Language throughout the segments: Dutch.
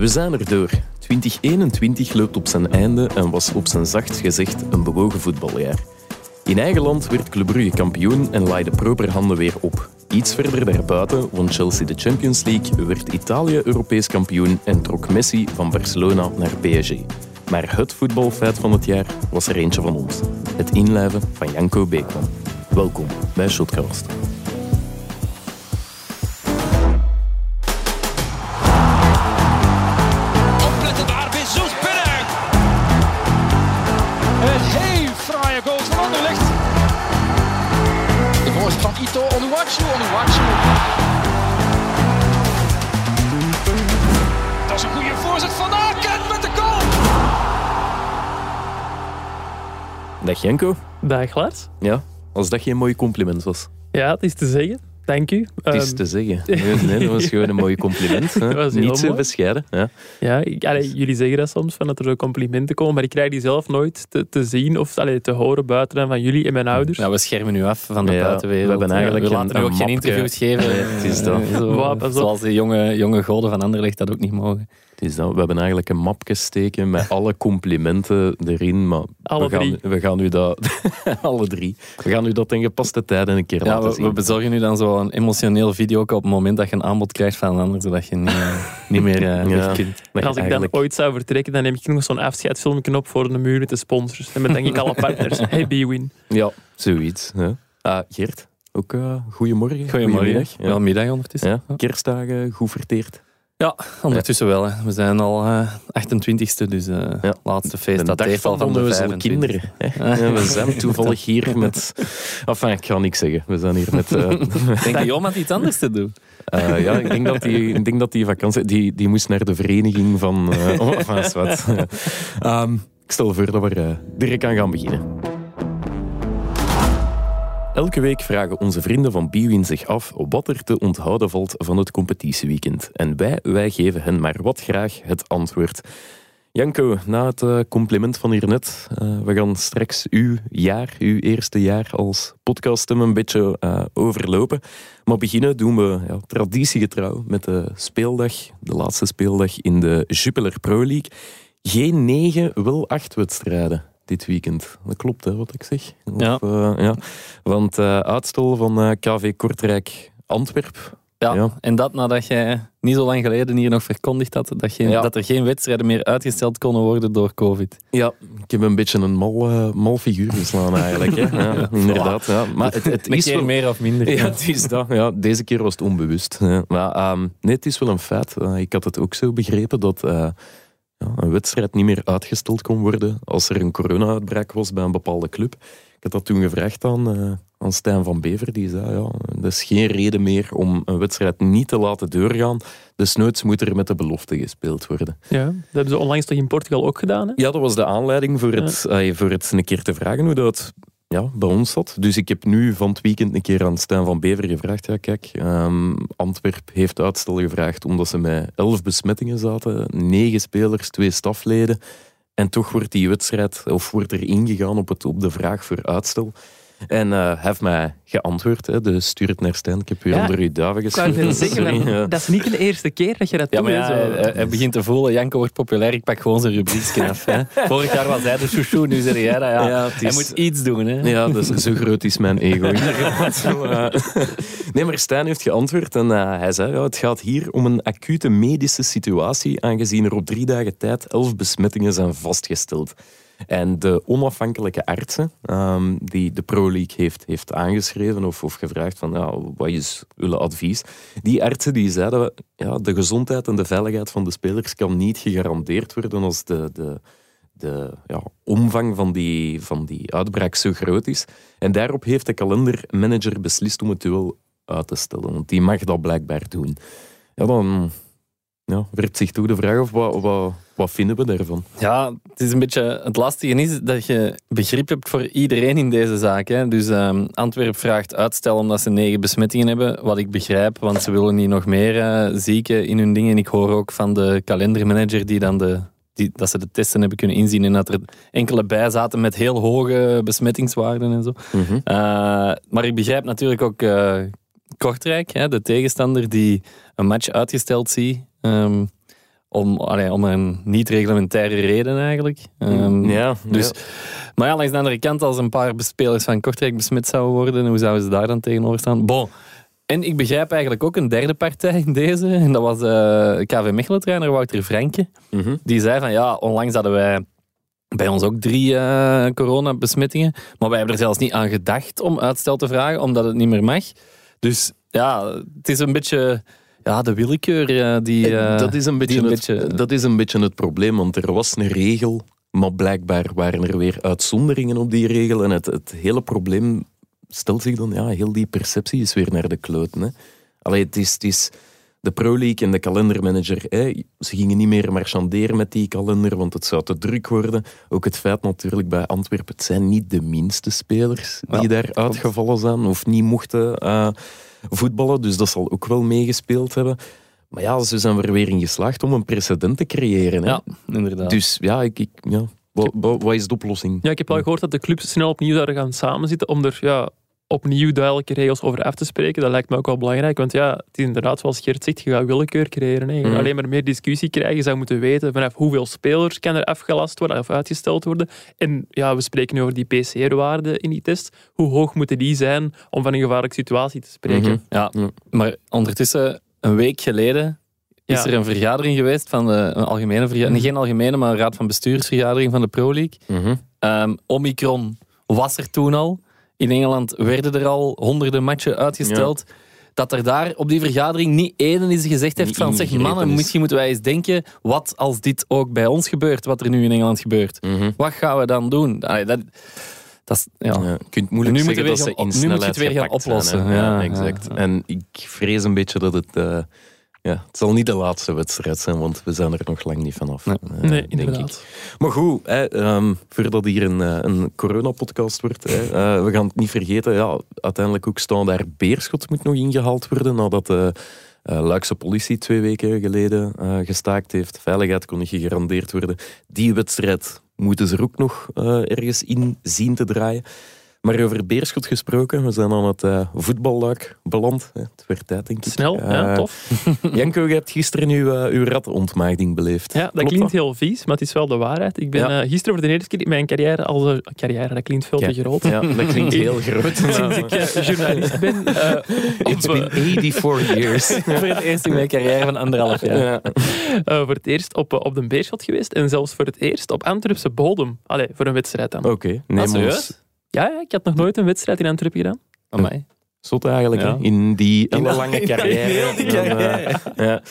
We zijn er door. 2021 loopt op zijn einde en was op zijn zacht gezegd een bewogen voetbaljaar. In eigen land werd Club Brugge kampioen en laaide proper handen weer op. Iets verder daarbuiten won Chelsea de Champions League, werd Italië Europees kampioen en trok Messi van Barcelona naar PSG. Maar het voetbalfeit van het jaar was er eentje van ons. Het inlijven van Janko Beekman. Welkom bij Shotcast. Dag Janko. Dag Lars. Ja, als dat geen mooi compliment was. Ja, het is te zeggen. Dank u. Het is Ehm, te zeggen. Nee, dat was gewoon een mooi compliment. Niet zo bescheiden. Ja. ja, ik- allee, jullie zeggen dat soms, van dat er zo complimenten komen, maar ik krijg die zelf nooit te, te zien of allee, te horen buiten dan van jullie en mijn ouders. Ja, we schermen nu af van de Ja, buitenwereld. we hebben eigenlijk we laten nu ook geen interviews geven. Nee, het is dat. Zo- Wow, zoals de jonge, jonge goden van Anderlecht dat ook niet mogen. Het is dat. We hebben eigenlijk een mapje steken met alle complimenten erin. Maar Alle we, gaan, drie. we gaan u dat... alle drie. We gaan u dat ten gepaste tijden een keer Ja, laten we, zien. we bezorgen nu dan zo'n emotioneel video op het moment dat je een aanbod krijgt van een ander, zodat je niet, eh, niet meer eh, Ja. kunt. Maar als ik eigenlijk- dan ooit zou vertrekken, dan neem ik nog zo'n afscheidsfilmpje op voor de muur met de sponsors. En met denk ik alle partners. Hey, B-Win. Ja, zoiets. Hè. Ah, Geert, ook uh, goedemorgen. Goedemorgen. Goedemiddag. Wel Ja. middag ondertussen. Ja, kerstdagen goed verteerd. Ja, ondertussen wel. Hè. We zijn al eh 28e, dus Ja. laatste feest de dat dag heeft al van de de onnozele 25. kinderen. Hè. Ja, we zijn toevallig hier met... Enfin, ik ga niks zeggen. We zijn hier met... Ik denk dat Johan had iets anders te doen. ja, ik denk dat die, ik denk dat die vakantie... Die, die moest naar de vereniging van... oh, enfin, zwart. Ehm, ik stel voor dat we direct aan gaan beginnen. Elke week vragen onze vrienden van Biwin zich af wat er te onthouden valt van het competitieweekend. En wij, wij geven hen maar wat graag het antwoord. Janko, na het eh, compliment van hiernet, uh, we gaan straks uw jaar, uw eerste jaar als podcaststem een beetje uh, overlopen. Maar beginnen doen we ja, traditiegetrouw met de speeldag, de laatste speeldag in de Jupiler Pro League. Geen negen, wel acht wedstrijden dit weekend. Dat klopt, hè, wat ik zeg. Of, ja. Uh, ja. Want uh, uitstel van uh, KV Kortrijk Antwerp. Ja, ja, en dat nadat jij niet zo lang geleden hier nog verkondigd had dat, geen, ja. dat er geen wedstrijden meer uitgesteld konden worden door COVID. Ja, ik heb een beetje een mal, uh, mal figuur geslaan eigenlijk. Hè. Ja, inderdaad. Ja. Maar het, is wel... meer of minder. Ja, het is dat. Ja, deze keer was het onbewust. Ja. Maar um, nee, het is wel een feit. Uh, ik had het ook zo begrepen dat uh, ja, een wedstrijd niet meer uitgesteld kon worden als er een corona-uitbraak was bij een bepaalde club. Ik had dat toen gevraagd aan, uh, aan Stijn van Bever. Die zei, ja, er is geen reden meer om een wedstrijd niet te laten doorgaan. Desnoods moet er met de belofte gespeeld worden. Ja, dat hebben ze onlangs toch in Portugal ook gedaan? Hè? Ja, dat was de aanleiding voor het, ja. uh, voor het een keer te vragen hoe dat ja, bij ons zat. Dus ik heb nu van het weekend een keer aan Stijn van Bever gevraagd. Ja, kijk, um, Antwerp heeft uitstel gevraagd omdat ze met elf besmettingen zaten. Negen spelers, twee stafleden. En toch wordt die wedstrijd, of wordt er ingegaan op, het, op de vraag voor uitstel. En uh, heeft mij geantwoord. Hè. Dus stuur het naar Stijn. Ik heb u ja, onder uw duiven ja. Dat is niet de eerste keer dat je dat ja, doet. Maar ja, hij, hij, begint te voelen, Janko wordt populair, ik pak gewoon zijn rubriekje af. Hè. Vorig jaar was hij de chouchou, nu zeg jij dat. Ja. is... Hij moet iets doen. Hè. Ja, dus zo groot is mijn ego. Nee, maar Stijn heeft geantwoord en uh, hij zei, ja, het gaat hier om een acute medische situatie, aangezien er op drie dagen tijd elf besmettingen zijn vastgesteld. En de onafhankelijke artsen um, die de Pro League heeft, heeft aangeschreven of, of gevraagd van ja, wat is uw advies? Die artsen die zeiden ja, de gezondheid en de veiligheid van de spelers kan niet gegarandeerd worden als de, de, de ja, omvang van die, van die uitbraak zo groot is. En daarop heeft de kalendermanager beslist om het duel uit te stellen. Want die mag dat blijkbaar doen. Ja, dan ja, werpt zich toe de vraag of wat, wat, wat vinden we daarvan? Ja, het is een beetje... Het lastige is dat je begrip hebt voor iedereen in deze zaak. Hè. Dus um, Antwerp vraagt uitstel omdat ze negen besmettingen hebben. Wat ik begrijp, want ze willen niet nog meer uh, zieken in hun dingen. En ik hoor ook van de kalendermanager die dan de... Die, dat ze de testen hebben kunnen inzien en dat er enkele bij zaten met heel hoge besmettingswaarden en zo. Mhm. Uh, maar ik begrijp natuurlijk ook uh, Kortrijk, hè, de tegenstander die een match uitgesteld ziet. Um, om, allee, om een niet-reglementaire reden eigenlijk. Ehm, ja, dus, ja. Maar ja, langs de andere kant, als een paar spelers van Kortrijk besmet zouden worden, hoe zouden ze daar dan tegenover staan? Bon. En ik begrijp eigenlijk ook een derde partij in deze. En dat was de KV Mechelen-trainer Wouter Franke. Mhm. Die zei van ja, onlangs hadden wij bij ons ook drie eh, coronabesmettingen. Maar wij hebben er zelfs niet aan gedacht om uitstel te vragen, omdat het niet meer mag. Dus ja, het is een beetje ja, de willekeur eh, die... eh, dat, is een beetje een het, beetje- dat is een beetje het probleem, want er was een regel, maar blijkbaar waren er weer uitzonderingen op die regel. En het, het hele probleem stelt zich dan, ja, heel die perceptie is weer naar de kloten. Hè. Allee, het is, het is de Pro League en de kalendermanager. Hè. Ze gingen niet meer marchanderen met die kalender, want het zou te druk worden. Ook het feit natuurlijk bij Antwerpen, het zijn niet de minste spelers die Ja, daar uitgevallen zijn of niet mochten eh, voetballen. Dus dat zal ook wel meegespeeld hebben. Maar ja, ze zijn er weer in geslaagd om een precedent te creëren. Hè. Ja, inderdaad. Dus ja, ik, ik, ja. Wat, wat, wat is de oplossing? Ja, ik heb al gehoord dat de clubs snel opnieuw zouden gaan samenzitten om er ja, opnieuw duidelijke regels over af te spreken. Dat lijkt me ook wel belangrijk, want ja, het is inderdaad zoals Geert zegt, je gaat willekeur creëren. Hè. Je gaat Mhm. alleen maar meer discussie krijgen. Je zou moeten weten vanaf hoeveel spelers kan er afgelast worden of uitgesteld worden. En ja, we spreken nu over die PCR-waarden in die test. Hoe hoog moeten die zijn om van een gevaarlijke situatie te spreken? Mhm. Ja, maar ondertussen, een week geleden, is Ja. er een vergadering geweest van de een algemene vergadering, Mhm. geen algemene, maar een raad van bestuursvergadering van de Pro League. Mhm. Ehm, Omicron was er toen al. In Engeland werden er al honderden matchen uitgesteld. Dat er daar op die vergadering niet één is gezegd heeft Niet van zeg mannen, is. misschien moeten wij eens denken wat als dit ook bij ons gebeurt, wat er nu in Engeland gebeurt. Mhm. Wat gaan we dan doen? Allee, dat, dat is, ja. Ja, je kunt moeilijk Nu zeggen dat weer ze in nu moet je het weer gaan zijn, oplossen. Ja, Ja, exact. En ik vrees een beetje dat het... eh, ja, het zal niet de laatste wedstrijd zijn, want we zijn er nog lang niet vanaf. Nee. eh, Nee, denk inderdaad. ik. Maar goed, hè, ehm, voordat hier een, eh, een coronapodcast wordt, hè, eh, we gaan het niet vergeten. Ja, uiteindelijk ook staan daar Beerschot moet nog ingehaald worden nadat de eh, Luikse politie twee weken geleden eh, gestaakt heeft. Veiligheid kon niet gegarandeerd worden. Die wedstrijd moeten ze er ook nog eh, ergens in zien te draaien. Maar over Beerschot gesproken, we zijn aan het eh, voetballuik beland. hè. Het werd tijd, denk ik. Snel, ja, Eh, tof. Janko, je hebt gisteren uw, eh, uw ratontmaagding beleefd. Ja, dat Klopt klinkt heel vies, maar het is wel de waarheid. Ik ben Ja. eh, gisteren voor de eerste keer in mijn carrière als... carrière, dat klinkt veel te groot. Ja, dat klinkt heel groot. Sinds ik journalist ben. eh, It's op, been eh, 84 years. Voor het eerst in mijn carrière van anderhalf jaar. Ja. voor het eerst op, op de Beerschot geweest. En zelfs voor het eerst op Antwerpse bodem. Allee, voor een wedstrijd dan. Oké, neem ons serieus? Ja, ja, ik had nog nooit een wedstrijd in Antwerpen gedaan. Amai. zot eigenlijk, Ja. hè, in die In hele lange die carrière. eh, ja.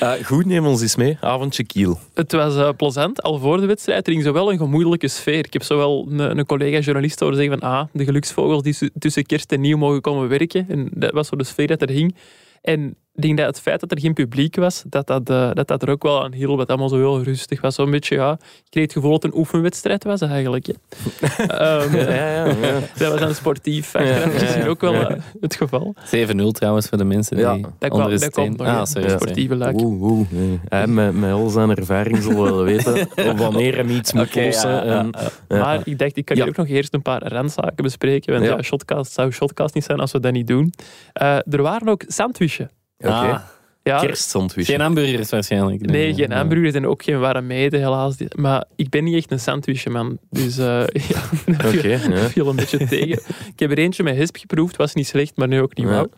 Eh, goed, neem ons eens mee. Avondje Kiel. Het was eh, plezant, al voor de wedstrijd. Er ging zowel een gemoedelijke sfeer. Ik heb zowel een, een collega-journalist horen zeggen van ah, de geluksvogels die tussen kerst en nieuw mogen komen werken. En dat was zo de sfeer dat er hing. En ik denk dat het feit dat er geen publiek was, dat dat, eh, dat, dat er ook wel aan hielp. Dat het allemaal zo heel rustig was. Zo'n beetje, ja, ik kreeg het gevoel dat het een oefenwedstrijd was eigenlijk. hè. Ehm, Ja, ja, ja. Dat was dan sportief. Ja, ja, gezien ja. ook wel Ja. eh, het geval. 7-0 trouwens voor de mensen Ja, die Dat onder de dat steen... komt nog. Ah, sorry, sportieve luik. Oeh, oeh. Hij met, met al zijn ervaring zal wel weten wanneer hem iets moet Oké, lossen. ja, ja, en- ja. ja. Maar ik dacht, ik kan hier Ja. ook nog eerst een paar randzaken bespreken. Want Ja. ja, shotcast zou shotcast niet zijn als we dat niet doen. Eh, er waren ook sandwichen. Oké. Ah, Ja, Kerstsandwich. geen hamburgers waarschijnlijk. nee, geen Ja. hamburgers en ook geen warme mede, helaas. Maar ik ben niet echt een sandwichman. Dus eh ja, dat viel, Oké, ja. viel een beetje tegen. Ik heb er eentje met hesp geproefd, was niet slecht, maar nu ook niet Ja. wauw.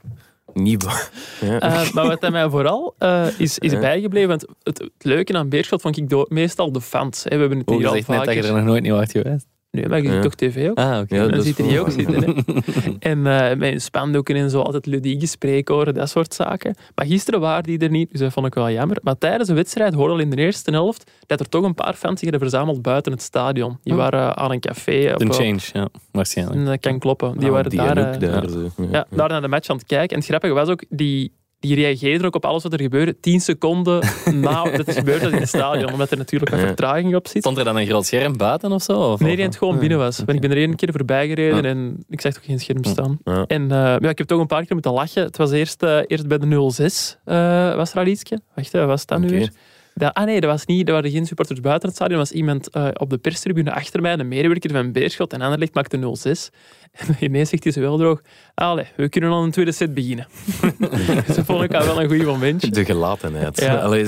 Niet waar. Ja. Eh, maar wat aan mij vooral eh, is, is Ja. bijgebleven, want het, het leuke aan Beerschot vond ik do- meestal de fans. Hè. We hebben het hier je al zegt net dat je vaker... er nog nooit niet was geweest. Nee, maar je ziet Ja. toch tv ook? Ah, oké. Ja, dan ziet hij ook zitten. Hè. En eh met hun spandoeken en zo, altijd ludieke spreekhoren, dat soort zaken. Maar gisteren waren die er niet, dus dat vond ik wel jammer. Maar tijdens de wedstrijd hoorde al in de eerste helft dat er toch een paar fans zich hadden verzameld buiten het stadion. Die Oh. waren aan een café. Eh, change, ja, waarschijnlijk. en dat kan kloppen. Die Ah, waren die daar, eh, daar zo. ja, daar naar de match aan het kijken. En het grappige was ook, die, die reageerden ook op alles wat er gebeurde. Tien seconden na dat het gebeurde in het stadion. Omdat er natuurlijk wat Ja. vertraging op zit. Stond er dan een groot scherm buiten of zo? Of, Nee, die het gewoon binnen was. Want ik ben er één keer voorbij gereden Ja. en ik zag toch geen scherm staan. Ja. En eh, ja, ik heb toch een paar keer moeten lachen. Het was eerst, eh, eerst bij de 06, eh was er al ietsje. Wacht, wat was dat nu weer? Dat, ah nee, dat, was niet, dat waren geen supporters buiten het stadion. Dat was iemand eh, op de perstribune achter mij, een medewerker van Beerschot. En Anderlecht maakte 0-6. En ineens zegt hij wel droog... Allee, we kunnen al een tweede set beginnen. dus dat vond ik al wel een goede moment. De gelatenheid. Ja. Allee,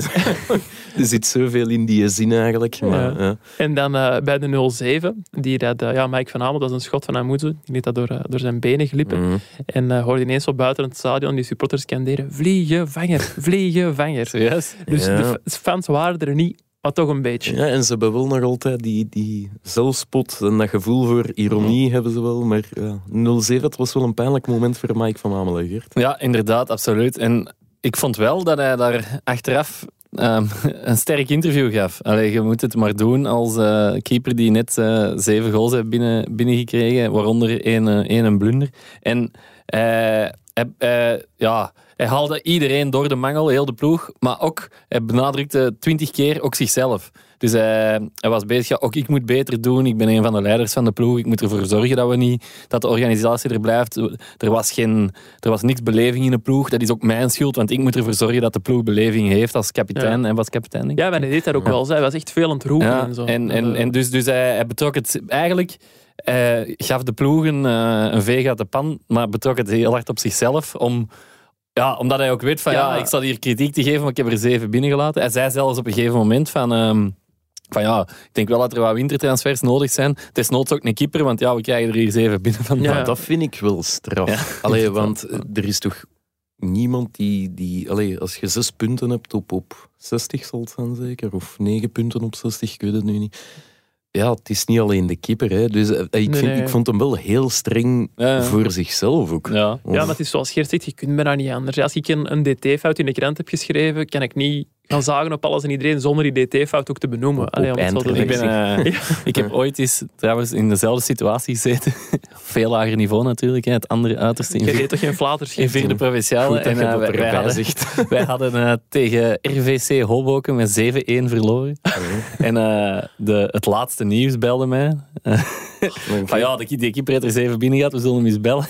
er zit zoveel in die zin eigenlijk. Maar, Ja. ja. En dan eh, bij de 0-7, die dat, eh, ja, Mike van Hamel, dat is een schot van Amoezu. Die liet dat door, eh, door zijn benen glippen. Mhm. En eh, hoorde ineens zo buiten het stadion die supporters scanderen: Vliegen, vanger, vliegen, vanger. Serieus? Dus de fans waren er niet, maar toch een beetje. Ja, en ze hebben wel nog altijd die, die zelfspot en dat gevoel voor ironie hebben ze wel. Maar ja, 0-7, het was wel een pijnlijk moment voor Mike van Amelen, Geert. Ja, inderdaad, absoluut. En ik vond wel dat hij daar achteraf ehm, een sterk interview gaf. Allee, je moet het maar doen als eh, keeper die net eh, zeven goals heeft binnen, binnengekregen, waaronder één, eh, één een blunder. En eh, ja, hij haalde iedereen door de mangel, heel de ploeg, maar ook, hij benadrukte twintig keer ook zichzelf. Dus hij, hij was bezig, ja, ook ik moet beter doen, ik ben een van de leiders van de ploeg, ik moet ervoor zorgen dat, we niet, dat de organisatie er blijft. Er was, geen, er was niks beleving in de ploeg, dat is ook mijn schuld, want ik moet ervoor zorgen dat de ploeg beleving heeft als kapitein. En was kapitein, denk ik. Ja, maar hij deed dat ook wel. Hij was echt veel aan het roepen Ja, en zo. en, en, Eh, en dus, dus hij, hij betrok het eigenlijk. Hij gaf de ploegen eh, een veeg uit de pan, maar betrok het heel hard op zichzelf. Om, ja, omdat hij ook weet van ja. Ja. ik zal hier kritiek te geven, maar ik heb er zeven binnengelaten. Hij zei zelfs op een gegeven moment van. ehm, van ja, ik denk wel dat er wat wintertransfers nodig zijn. Het is noods ook een keeper, want ja, we krijgen er hier zeven binnen van. Ja. Dat vind ik wel straf. Ja. Allee, want eh, er is toch niemand die... die allee, als je zes punten hebt op, op 60 zal het zijn zeker, of negen punten op 60, ik weet het nu niet. Ja, het is niet alleen de keeper. Hè. Dus eh, ik, vind, nee. ik vond hem wel heel streng Ja, ja. voor zichzelf ook. Ja. ja, maar het is zoals Geert zegt, je kunt bijna niet anders. Als ik een, een DT-fout in de krant heb geschreven, kan ik niet gaan zagen op alles en iedereen zonder die DT-fout ook te benoemen. Op- Allee, Ik, ben, eh, ik heb ooit eens trouwens in dezelfde situatie gezeten. Veel lager niveau natuurlijk, hè, het andere uiterste in Je deed toch geen flaters? in vierde provinciale. En dat wij, hadden, wij hadden eh, tegen RVC Hoboken met 7-1 verloren. En eh, de, het laatste nieuws belde mij. Van ja, de, die keeper heeft er 7 binnen gehad, we zullen hem eens bellen.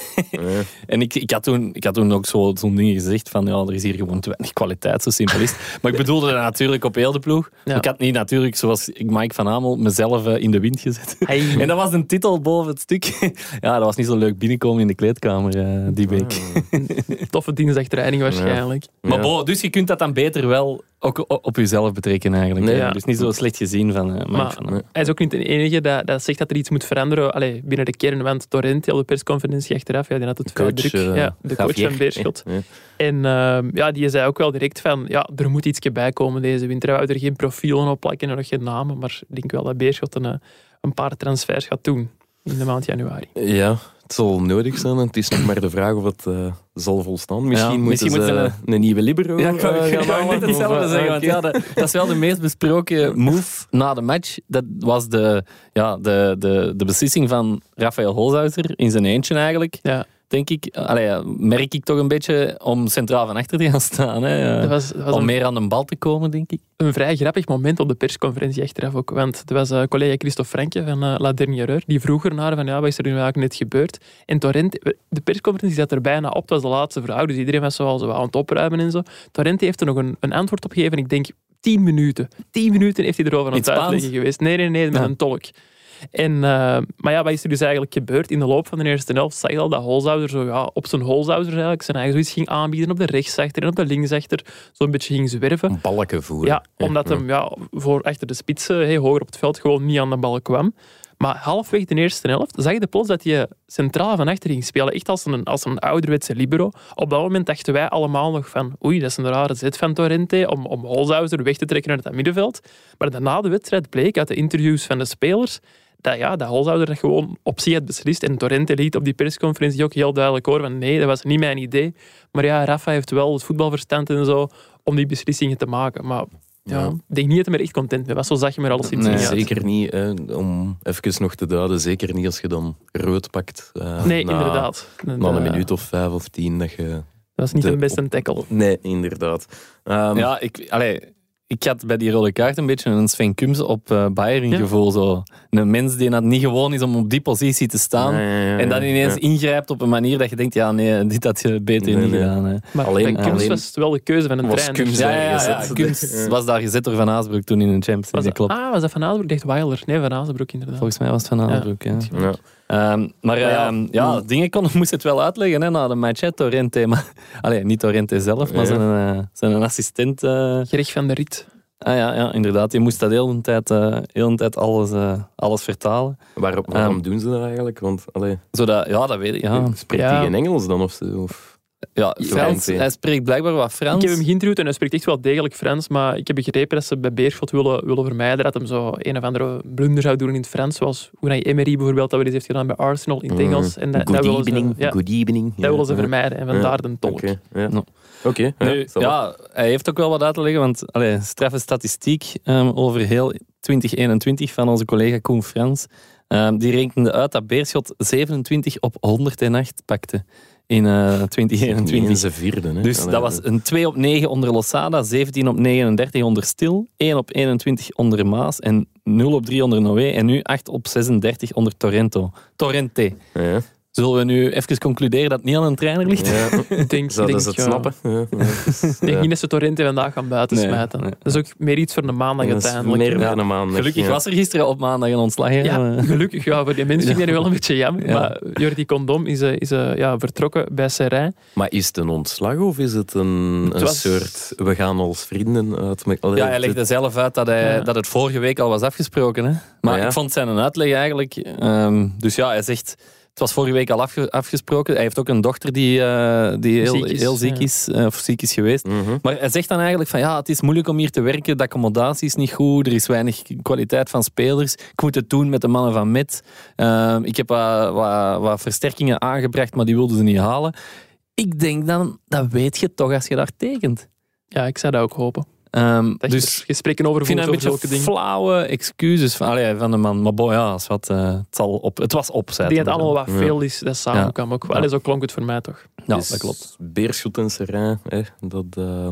En ik, ik, had toen, ik had toen ook zo- zo'n ding gezegd van ja, er is hier gewoon te weinig kwaliteit, zo simpel is. Maar ik bedoelde dat natuurlijk op heel de ploeg. Ja. Ik had niet natuurlijk, zoals ik Mike van Amel, mezelf eh, in de wind gezet. Hey. En dat was een titel boven het stuk. Ja, dat was niet zo leuk binnenkomen in de kleedkamer eh, die week. Toffe dinsdagtraining waarschijnlijk. Maar bo, dus je kunt dat dan beter wel ook op jezelf betrekken eigenlijk. Nee, hè. ja. Dus niet zo slecht gezien van Mike Maar van Amel. hij is ook niet de enige dat, dat zegt dat er iets moet veranderen allee, binnen de kern. Want Torrente op de persconferentie achteraf, ja, die had het Coach, druk. eh, ja, de coach van Beerschot. Ja. En ehm, ja, die zei ook wel direct van, ja, er moet iets bij komen deze winter. We houden er geen profielen op plakken en nog geen namen. Maar ik denk wel dat Beerschot een, eh, een paar transfers gaat doen in de maand januari. Ja, het zal nodig zijn. Het is nog maar de vraag of het eh, zal volstaan. Misschien Ja, moeten misschien ze moeten een nieuwe libero Ja, ik ik gaan halen. hetzelfde Of, eh, zeggen. Want ja, dat, dat is wel de meest besproken move na de match. Dat was de, ja, de, de, de beslissing van Rafael Holzhauser in zijn eentje eigenlijk. Ja, Denk ik. Allee, merk ik toch een beetje om centraal van achter te gaan staan. Hè. dat was, dat was om een, meer aan de bal te komen, denk ik. een vrij grappig moment op de persconferentie achteraf ook. Want er was eh, collega Christophe Franke van eh, La Dernière Heure, die vroeg ernaar van ja, wat is er nu eigenlijk net gebeurd? En Torrente, de persconferentie zat er bijna op, het was de laatste vraag, dus iedereen was zoal zo aan het opruimen en zo. Torrente heeft er nog een, een antwoord op gegeven, ik denk tien minuten. Tien minuten heeft hij erover aan het uitleggen geweest. Nee, nee, nee, met Ja. een tolk. En, eh, maar ja, wat is er dus eigenlijk gebeurd? In de loop van de eerste helft zag je al dat Holzhauser zo, ja, op zijn Holzhauser eigenlijk zijn eigen zoiets ging aanbieden op de rechtsachter en op de linksachter. Zo'n beetje ging zwerven. Balken voeren. Ja, omdat hem ja, voor achter de spitsen, hey, hoger op het veld, gewoon niet aan de bal kwam. Maar halfweg de eerste helft zag je plots dat hij centraal van achter ging spelen. Echt als een, als een ouderwetse libero. Op dat moment dachten wij allemaal nog van oei, dat is een rare zet van Torrente om, om Holzhauser weg te trekken uit dat middenveld. Maar daarna de wedstrijd bleek uit de interviews van de spelers dat, ja, dat Holzhauser dat gewoon op zich had beslist. En Torrente liet op die persconferentie ook heel duidelijk horen van nee, dat was niet mijn idee. Maar ja, Rafa heeft wel het voetbalverstand en zo om die beslissingen te maken. Maar ja, Ja. ik denk niet dat hij er echt content mee was. Zo zag je maar alleszins Nee, niet uit. Zeker niet, hè, om even nog te duiden, zeker niet als je dan rood pakt. eh, Nee, na, inderdaad. Na een minuut of vijf of tien dat je... Dat was niet de- de beste tackle. Nee, inderdaad. Ehm, Ja, ik, allee, ik had bij die rode kaart een beetje een Sven Kums op eh Bayern Ja. gevoel. Zo. Een mens die dat niet gewoon is om op die positie te staan. Ja, ja, ja, En dan ineens Ja. ingrijpt op een manier dat je denkt, ja nee, dit had je beter Nee, niet nee. gedaan. Hè. Maar Alleen- Kums alleen- was het wel de keuze van een Was trainer. Kums Ja, daar ja, ja, gezet. ja. Kums Ja. was daar gezet door Van Aasbroek toen in de Champions Was League, dat, klopt. ah, was dat Van Azenbroek? Ik dacht Weiler. Nee, Van Azenbroek inderdaad. Volgens mij was het Van Aasbroek, ja. Ehm, maar ja, ehm, ja, mm. dingen kon, moest het wel uitleggen hè, na de match, hè, Torrente. Maar, allee, niet Torrente zelf, maar Ja. zijn, eh, zijn assistent. eh, Gerecht van de Riet. ah ja, ja, inderdaad. Die moest dat heel de tijd, eh, heel de tijd alles, eh, alles vertalen. Waarom, waarom Ehm. doen ze dat eigenlijk? Want allee, Zodat, ja, dat weet ik. Ja, spreekt Ja. hij geen Engels dan? Of, zo? of ja Frans, hij spreekt blijkbaar wat Frans. Ik heb hem geïnterviewd en hij spreekt echt wel degelijk Frans, maar ik heb begrepen dat ze bij Beerschot willen, willen vermijden dat hem zo een of andere blunder zou doen in het Frans, zoals Unai Emery bijvoorbeeld, dat wel eens heeft gedaan bij Arsenal in het Mm. Engels. En dat, good dat willen evening, ze, ja, good evening. dat willen ze vermijden en vandaar de tolk. Oké, ja. No. Oké, ja, Nu, zal ja, hij heeft ook wel wat uit te leggen, want allee, straffe statistiek ehm, over heel 2021 van onze collega Koen Frans. Ehm, die rekende uit dat Beerschot 27 op 108 pakte in eh, Niet 2021. eens een vierde. Hè. Dus Allee, dat was een 2 op 9 onder Losada, 17 op 39 onder Stil, 1 op 21 onder Maas en 0 op 3 onder Noé en nu 8 op 36 onder Torrento. Torrente. Ja. Zullen we nu even concluderen dat het niet aan een trainer ligt? Ja. Ik denk, ze denk, het ja, snappen? Ja, ja. Ik denk niet dat ze Torrente vandaag gaan buiten Nee, smijten. nee. Dat is ook meer iets voor de maandag Dat is uiteindelijk. meer ja. dan een maand. Gelukkig was er gisteren op maandag een ontslag. Ja, Eh, gelukkig. Ja, voor die mensen dat nu wel een beetje jammer. Ja. Maar Jordi Condom is, eh, is eh, ja, vertrokken bij Serijn. Maar is het een ontslag of is het een, Het een soort we gaan als vrienden uit Ja, hij het- legde zelf uit dat, hij, Ja. dat het vorige week al was afgesproken. Hè? Maar ja. ik vond zijn uitleg eigenlijk... ehm, dus ja, hij zegt... Het was vorige week al afge- afgesproken. Hij heeft ook een dochter die, eh, die heel Ziek is, heel ziek ja. is eh, of ziek is geweest. Mhm. Maar hij zegt dan eigenlijk van ja, het is moeilijk om hier te werken. De accommodatie is niet goed. Er is weinig kwaliteit van spelers. Ik moet het doen met de mannen van Met. Ehm, ik heb wat, wat, wat versterkingen aangebracht, maar die wilden ze niet halen. Ik denk dan, dat weet je toch als je daar tekent. Ja, ik zou dat ook hopen. Ehm, Dat je dus gesprekken over vind dat een over beetje zulke dingen. flauwe excuses van, allee, van de man. Maar bon, ja, is wat, eh, het, zal op, het was op. Ik denk dat het allemaal wat Ja. veel is, dat samen Ja. kan ook. Ja. Allee, zo klonk het voor mij toch. Ja, Dus dat klopt. Beerschot en Serrain, hè, dat, eh,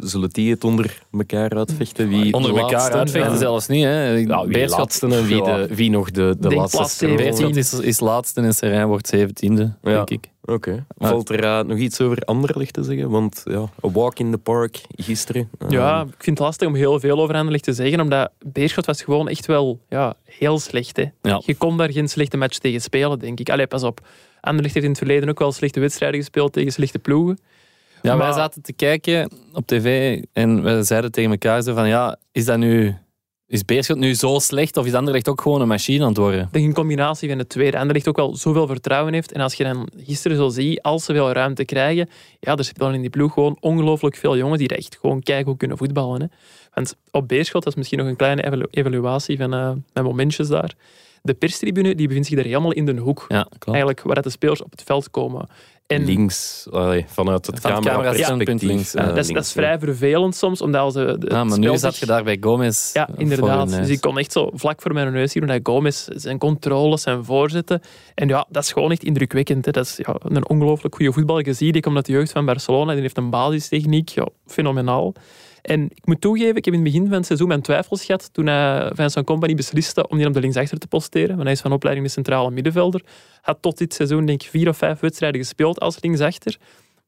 zullen, die het onder elkaar uitvechten? Wie Onder de elkaar laatste- uitvechten Ja. zelfs niet. Hè. Ja, wie laatste en wie, de, wie nog de, de Denk laatste. 17. Beerschot is, is laatste en Serijn wordt zeventiende, Ja. denk ik. Oké. Ja. Valt er eh, nog iets over Anderlecht te zeggen? Want ja, a walk in the park gisteren. eh, Ja, ik vind het lastig om heel veel over Anderlecht te zeggen, omdat Beerschot was gewoon echt wel ja, heel slecht. Hè. Ja. Je kon daar geen slechte match tegen spelen, denk ik. Allee, pas op. Anderlecht heeft in het verleden ook wel slechte wedstrijden gespeeld tegen slechte ploegen. Ja, wij zaten te kijken op tv en we zeiden tegen elkaar zo van ja, is dat nu... Is Beerschot nu zo slecht of is Anderlecht ook gewoon een machine aan het worden? Ik denk een combinatie van de twee. Anderlecht ook wel zoveel vertrouwen heeft. En als je dan gisteren zo ziet, als ze veel ruimte krijgen, ja, er zitten dan in die ploeg gewoon ongelooflijk veel jongens die echt gewoon kijken hoe kunnen voetballen. Hè. Want op Beerschot, dat is misschien nog een kleine evalu- evaluatie van eh, mijn momentjes daar. De perstribune die bevindt zich daar helemaal in de hoek. Ja, klopt. Eigenlijk waar dat de spelers op het veld komen. En Links, allee, vanuit het Van het cameraperspectief. camera-standpunt links, eh, ja, dat, is, dat is vrij vervelend soms, omdat ze... de- Ah, het maar nu spel zat je daar bij Gomez. Ja, eh, inderdaad. Dus ik kon echt zo vlak voor mijn neus zien hoe Gomez zijn controles, zijn voorzetten. En ja, dat is gewoon echt indrukwekkend. Hè. Dat is ja, een ongelooflijk goede voetballer. Je ziet, die komt uit de jeugd van Barcelona. Die heeft een basistechniek. Ja, fenomenaal. En ik moet toegeven, ik heb in het begin van het seizoen mijn twijfels gehad toen hij Vincent Company besliste om die op de linksachter te posteren. Want hij is van opleiding de centrale middenvelder. Had tot dit seizoen denk ik vier of vijf wedstrijden gespeeld als linksachter.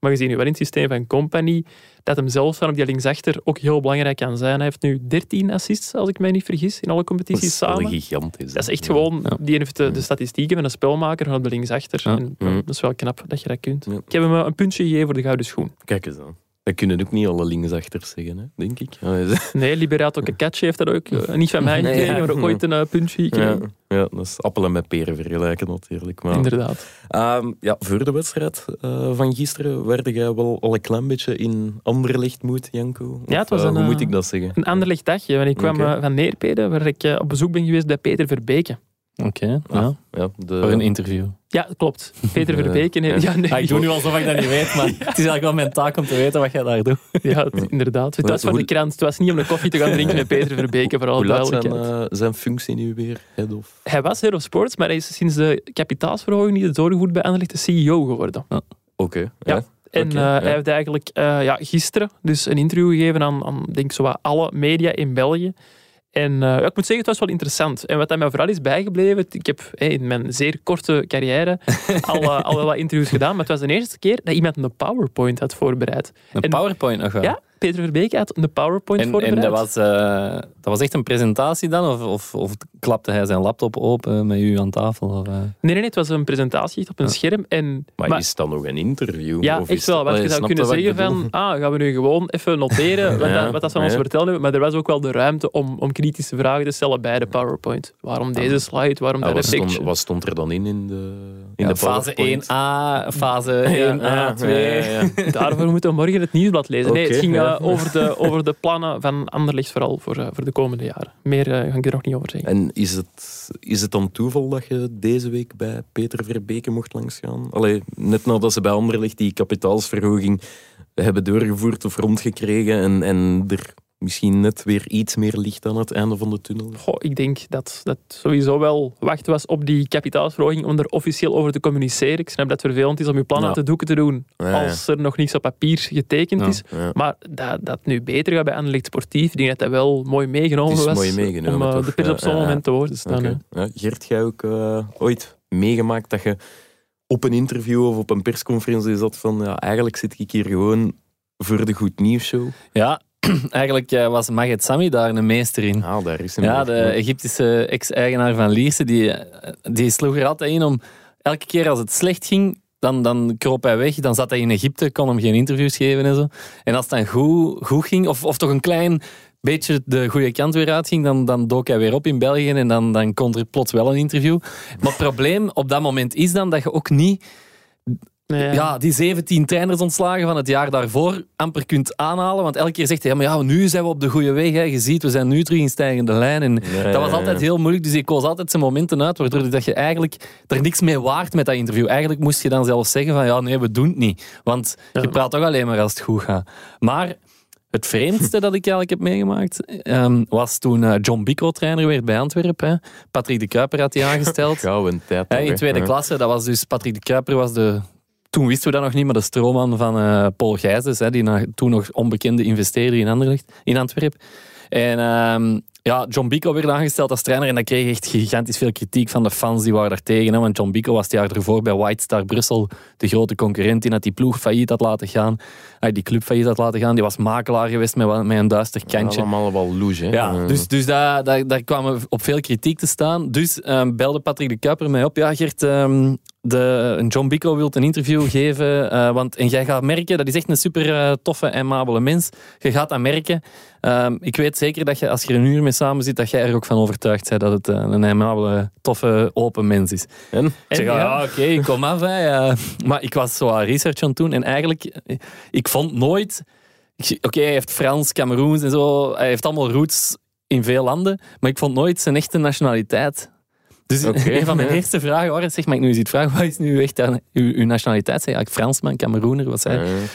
Maar je ziet nu wel in het systeem van Company dat hem zelf van op die linksachter ook heel belangrijk kan zijn. Hij heeft nu 13 assists, als ik mij niet vergis, in alle Dat competities samen. gigantisch. Dat is echt gewoon, Ja. die heeft de, de statistieken van een spelmaker van op de linksachter. Ja. En, dat is wel knap dat je dat kunt. Ik heb hem eh, een puntje gegeven voor de gouden schoen. Kijk eens aan. Dat kunnen ook niet alle linksachters zeggen, hè, denk ik. Nee, Liberato Cacacci heeft dat ook eh, niet van mij Nee, gekregen, ja. maar ook ooit een eh, puntje ja, gekregen. ja, dat is appelen met peren vergelijken natuurlijk. Maar, Inderdaad. Ehm, ja, voor de wedstrijd eh, van gisteren werd jij wel al een klein beetje in Anderlecht moed, Janko? Ja, het was een, Hoe moet ik dat zeggen? Een anderlicht dagje, want ik kwam van Neerpede, waar ik op bezoek ben geweest bij Peter Verbeke. Oké, Ah, ja. Ja, de, voor een interview. Ja, klopt. Peter Eh, Verbeke. Nee, ja. ja, nee. Ah, ik doe nu alsof ik dat niet weet, maar het is eigenlijk wel mijn taak om te weten wat jij daar doet. Ja, het- inderdaad. Het was voor de krant. Het was niet om een koffie te gaan drinken met Peter Verbeke, voor alle hoe laat zijn, eh, zijn functie nu weer? Head of... Hij was head of sports, maar hij is sinds de kapitaalsverhoging niet het zorggoed bij Anderlecht de CEO geworden. Oké, Ja. ja. En eh, ja. hij heeft eigenlijk eh, ja, gisteren dus een interview gegeven aan, aan denk zo wat alle media in België. En eh, ik moet zeggen, het was wel interessant. En wat mij vooral is bijgebleven, ik heb in mijn zeer korte carrière al, eh, al wel wat interviews gedaan, maar het was de eerste keer dat iemand een PowerPoint had voorbereid. Een En- PowerPoint nog wel. Ja, Peter Verbeek had een PowerPoint En, en voorbereid. dat, was, eh, dat was echt een presentatie dan? Of, of, of klapte hij zijn laptop open met u aan tafel? Of, eh? Nee, nee, nee, het was een presentatie op een scherm. En, Maar, maar- is het dan nog een interview? Ja, Of echt is wel. Want je zou kunnen wat ik zeggen van, ah, gaan we nu gewoon even noteren wat, Ja, dat, wat dat ze aan ons vertellen. Maar er was ook wel de ruimte om, om kritische vragen te stellen bij de PowerPoint. Waarom deze slide, waarom Ah, dat wat, stond, effectje? wat stond er dan in, in de, in Ja, de fase PowerPoint? 1a, fase 1a, Ja, 2. ja, ja, ja. Daarvoor moeten we morgen het nieuwsblad lezen. Nee, het ging ja. eh, over, de, over de plannen van Anderlecht vooral voor, eh, voor de komende jaren. Meer eh, ga ik er nog niet over zeggen. En is het, is het dan toeval dat je deze week bij Peter Verbeke mocht langsgaan? Allee, net nadat ze bij Anderlecht die kapitaalsverhoging hebben doorgevoerd of rondgekregen en, en er misschien net weer iets meer licht aan het einde van de tunnel. Goh, ik denk dat dat sowieso wel wachten was op die kapitaalsverhoging om er officieel over te communiceren. Ik snap dat het vervelend is om je plannen Ja. te doeken te doen Ja, ja. als er nog niets op papier getekend Ja. is. Ja. Maar dat dat nu beter gaat bij Anderlecht Sportief, ik denk dat dat wel mooi meegenomen Het is was mooi meegenomen, om eh, toch? de pers op zo'n ja, ja. moment te woord te staan. Hè. Ja, Gert, jij ook eh, ooit meegemaakt dat je op een interview of op een persconferentie zat van ja, eigenlijk zit ik hier gewoon voor de Goed Nieuws Show. Ja, eigenlijk was Maged Sami daar een meester in. Ah, daar is hem Ja, de Egyptische ex-eigenaar van Lierse, die, die sloeg er altijd in om elke keer als het slecht ging, dan, dan kroop hij weg. Dan zat hij in Egypte, kon hem geen interviews geven en zo. En als het dan goed, goed ging, of, of toch een klein beetje de goede kant weer uitging, dan, dan dook hij weer op in België en dan, dan kon er plots wel een interview. Maar het probleem op dat moment is dan dat je ook niet Nee, ja, die 17 trainers ontslagen van het jaar daarvoor amper kunt aanhalen. Want elke keer zegt hij, ja, maar ja, nu zijn we op de goede weg. Hè. Je ziet, we zijn nu terug in stijgende lijn. En dat was altijd heel moeilijk. Dus ik koos altijd zijn momenten uit, waardoor dat je eigenlijk er niks mee waard met dat interview. Eigenlijk moest je dan zelfs zeggen van, ja, nee, we doen het niet. Want je praat toch alleen maar als het goed gaat. Maar het vreemdste dat ik eigenlijk heb meegemaakt, ehm, was toen eh, John Bico trainer werd bij Antwerpen. hè. Patrick de Kuiper had hij aangesteld. Gouden tijd. Toch, in hè? tweede klasse, dat was dus Patrick de Kuiper was de... Toen wisten we dat nog niet, maar de stroomman van eh, Paul Gijsens, hè, die na- toen nog onbekende investeerder in, Anderlecht, in Antwerpen. En ehm, ja, John Bico werd aangesteld als trainer en dat kreeg echt gigantisch veel kritiek van de fans die waren daar tegen. Hè, want John Bico was het jaar ervoor bij White Star Brussel de grote concurrent die had die ploeg failliet had laten gaan. Ah, die club failliet had laten gaan. Die was makelaar geweest met, met een duister kantje. Allemaal wel louche. Hè? Ja, Eh, dus, dus daar, daar, daar kwamen op veel kritiek te staan. Dus ehm, belde Patrick de Kuiper mij op. Ja, Gert, ehm, de, een John Bico wil een interview geven. eh, want, en jij gaat merken, dat is echt een super eh, toffe en amabele mens. Je gaat dat merken. Ehm, ik weet zeker dat je, als je er een uur mee samen zit, dat jij er ook van overtuigd bent dat het eh, een amabele, toffe, open mens is. En? Ik zeg, ja, ja. oké, kom af. Hè. Maar ik was zo aan research aan het doen en eigenlijk, ik vond nooit... Oké, hij heeft Frans, Cameroens en zo. Hij heeft allemaal roots in veel landen, maar ik vond nooit zijn echte nationaliteit. Dus een van mijn ja. eerste vragen waren, zeg, mag ik nu iets vragen, wat is nu echt uw, uw nationaliteit? Zeg, ja, ik Fransman, Cameroener, wat zei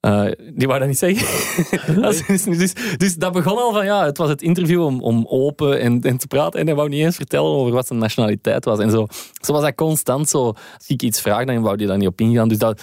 eh, die wou dat niet zeggen. Dat is dus, dus, dus dat begon al van, ja, het was het interview om, om open en, en te praten. En hij wou niet eens vertellen over wat zijn nationaliteit was. En zo, zo was dat constant zo. Als ik iets vraag, dan wou hij daar niet op ingaan. Dus dat,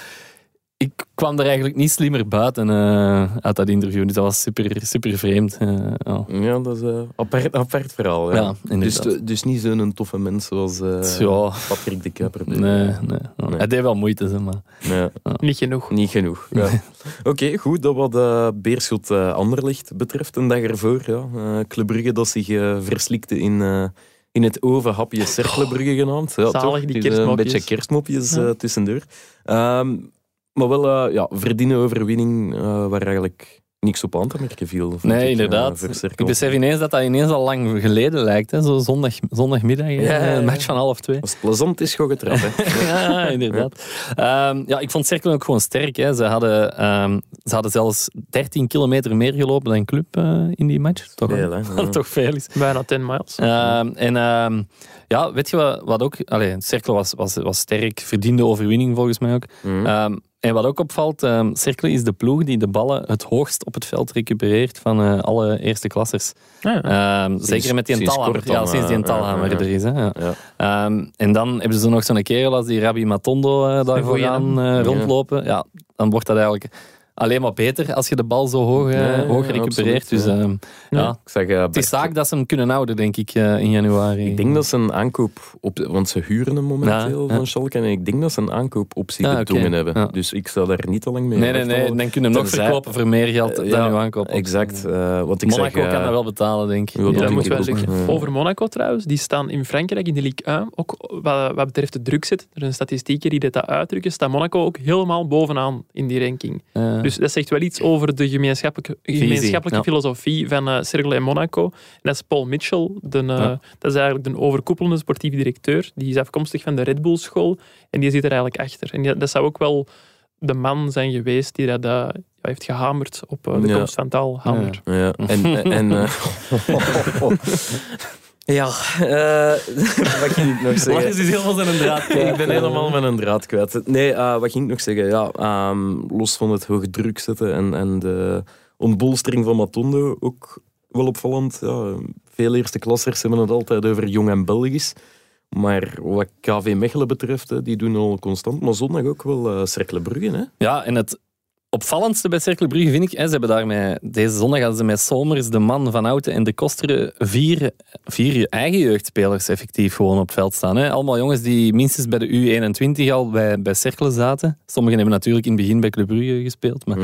ik kwam er eigenlijk niet slimmer buiten eh, uit dat interview. Dus dat was super, super vreemd. eh, ja. ja, dat is een apart, apart verhaal. Ja. Ja, dus, inderdaad. dus niet zo'n toffe mens zoals eh, Ja. Patrick de Kuiper. Nee, nee, Nee. Hij deed wel moeite, zeg maar. Ja. Niet genoeg. Niet genoeg. Ja. Oké, goed. Dat wat uh, Beerschot uh, Anderlicht betreft. Een dag ervoor. Ja. Uh, Club Brugge dat zich uh, verslikte in, uh, in het ovenhapje Cercle Brugge genaamd. Ja, Zalig, die Het is Een kerstmopjes. beetje kerstmopjes Ja. uh, tussendoor. Um, maar wel uh, ja, verdiende overwinning uh, waar eigenlijk niks op aan te merken viel. Nee, ik, inderdaad. uh, Ik besef ineens dat dat ineens al lang geleden lijkt. Hè? Zo zondag, zondagmiddag? Ja, ja, ja. een match van half twee. Als het plezant is, eraf. hè. ja, inderdaad. Ja. ja, ik vond Cercle ook gewoon sterk. Hè. Ze, hadden, um, ze hadden zelfs 13 kilometer meer gelopen dan Club uh, in die match. Toch, Veel, hè? Toch veel is. Bijna 10 miles. Um, en um, ja, weet je wat, wat ook... Allee, Cercle was, was, was sterk, verdiende overwinning volgens mij ook. Mhm. Um, En wat ook opvalt, ehm Cercle is de ploeg die de ballen het hoogst op het veld recupereert van eh, alle eerste klassers. Ehm, zeker met die kort dan, Ja, sinds die eh, Talhammer ja, ja. er is. Hè, ja. Ja. Ehm, en dan hebben ze nog zo'n kerel als die Rabbi Matondo eh, daar vooraan eh, rondlopen. Ja, dan wordt dat eigenlijk alleen maar beter als je de bal zo hoog, eh, Ja, ja, hoog ja, recupereert. absoluut, dus ja. ehm, ja. Ja. Ik zeg, eh, het is zaak dat ze hem kunnen houden, denk ik, eh, in januari. Ik denk dat ze een aankoop op, want ze huren hem momenteel Ja, ja. van Schalke en ik denk dat ze een aankoopoptie Ja, oké. bedongen hebben. Ja. Dus ik zou daar niet te lang mee Nee, nee, nee. Dan kunnen we hem nog verkopen voor meer geld dan Ja, uw aankoop. Exact. eh, want ik Monaco zeg, kan dat wel betalen, denk ik. Ja, dat Ja, denk moet wel. Ja. Over Monaco trouwens, die staan in Frankrijk in de Ligue 1, ook wat, wat betreft de drukzet. Er zijn statistieken die dat uitdrukken, staat Monaco ook helemaal bovenaan in die ranking. Eh, Dus dat zegt wel iets over de gemeenschappelijke, gemeenschappelijke filosofie van eh Cercle en Monaco. En dat is Paul Mitchell, de, eh, Ja. dat is eigenlijk de overkoepelende sportieve directeur. Die is afkomstig van de Red Bull school en die zit er eigenlijk achter. En die- dat zou ook wel de man zijn geweest die dat eh, heeft gehamerd op eh, de Ja. komst van. Ja, en... en eh, ja, eh, wat ging ik nog zeggen? Lars is helemaal zijn draad kwijt. Ik ben helemaal met een draad kwijt. Nee, eh, wat ging ik nog zeggen? Ja, ehm, los van het hoge druk zetten en, en de ontbolstering van Matondo, ook wel opvallend. Ja, veel eerste klassers hebben het altijd over jong en Belgisch. Maar wat KV Mechelen betreft, hè, die doen al constant. Maar zondag ook wel eh Cercle Brugge. Hè? Ja, en het opvallendste bij Cercle Brugge vind ik, hè, ze hebben daarmee, deze zondag hadden ze met Somers, de man van Houten en de Kosteren vier, vier eigen jeugdspelers effectief gewoon op veld staan. Hè. Allemaal jongens die minstens bij de U21 al bij, bij Cercle zaten. Sommigen hebben natuurlijk in het begin bij Club Brugge gespeeld. Maar,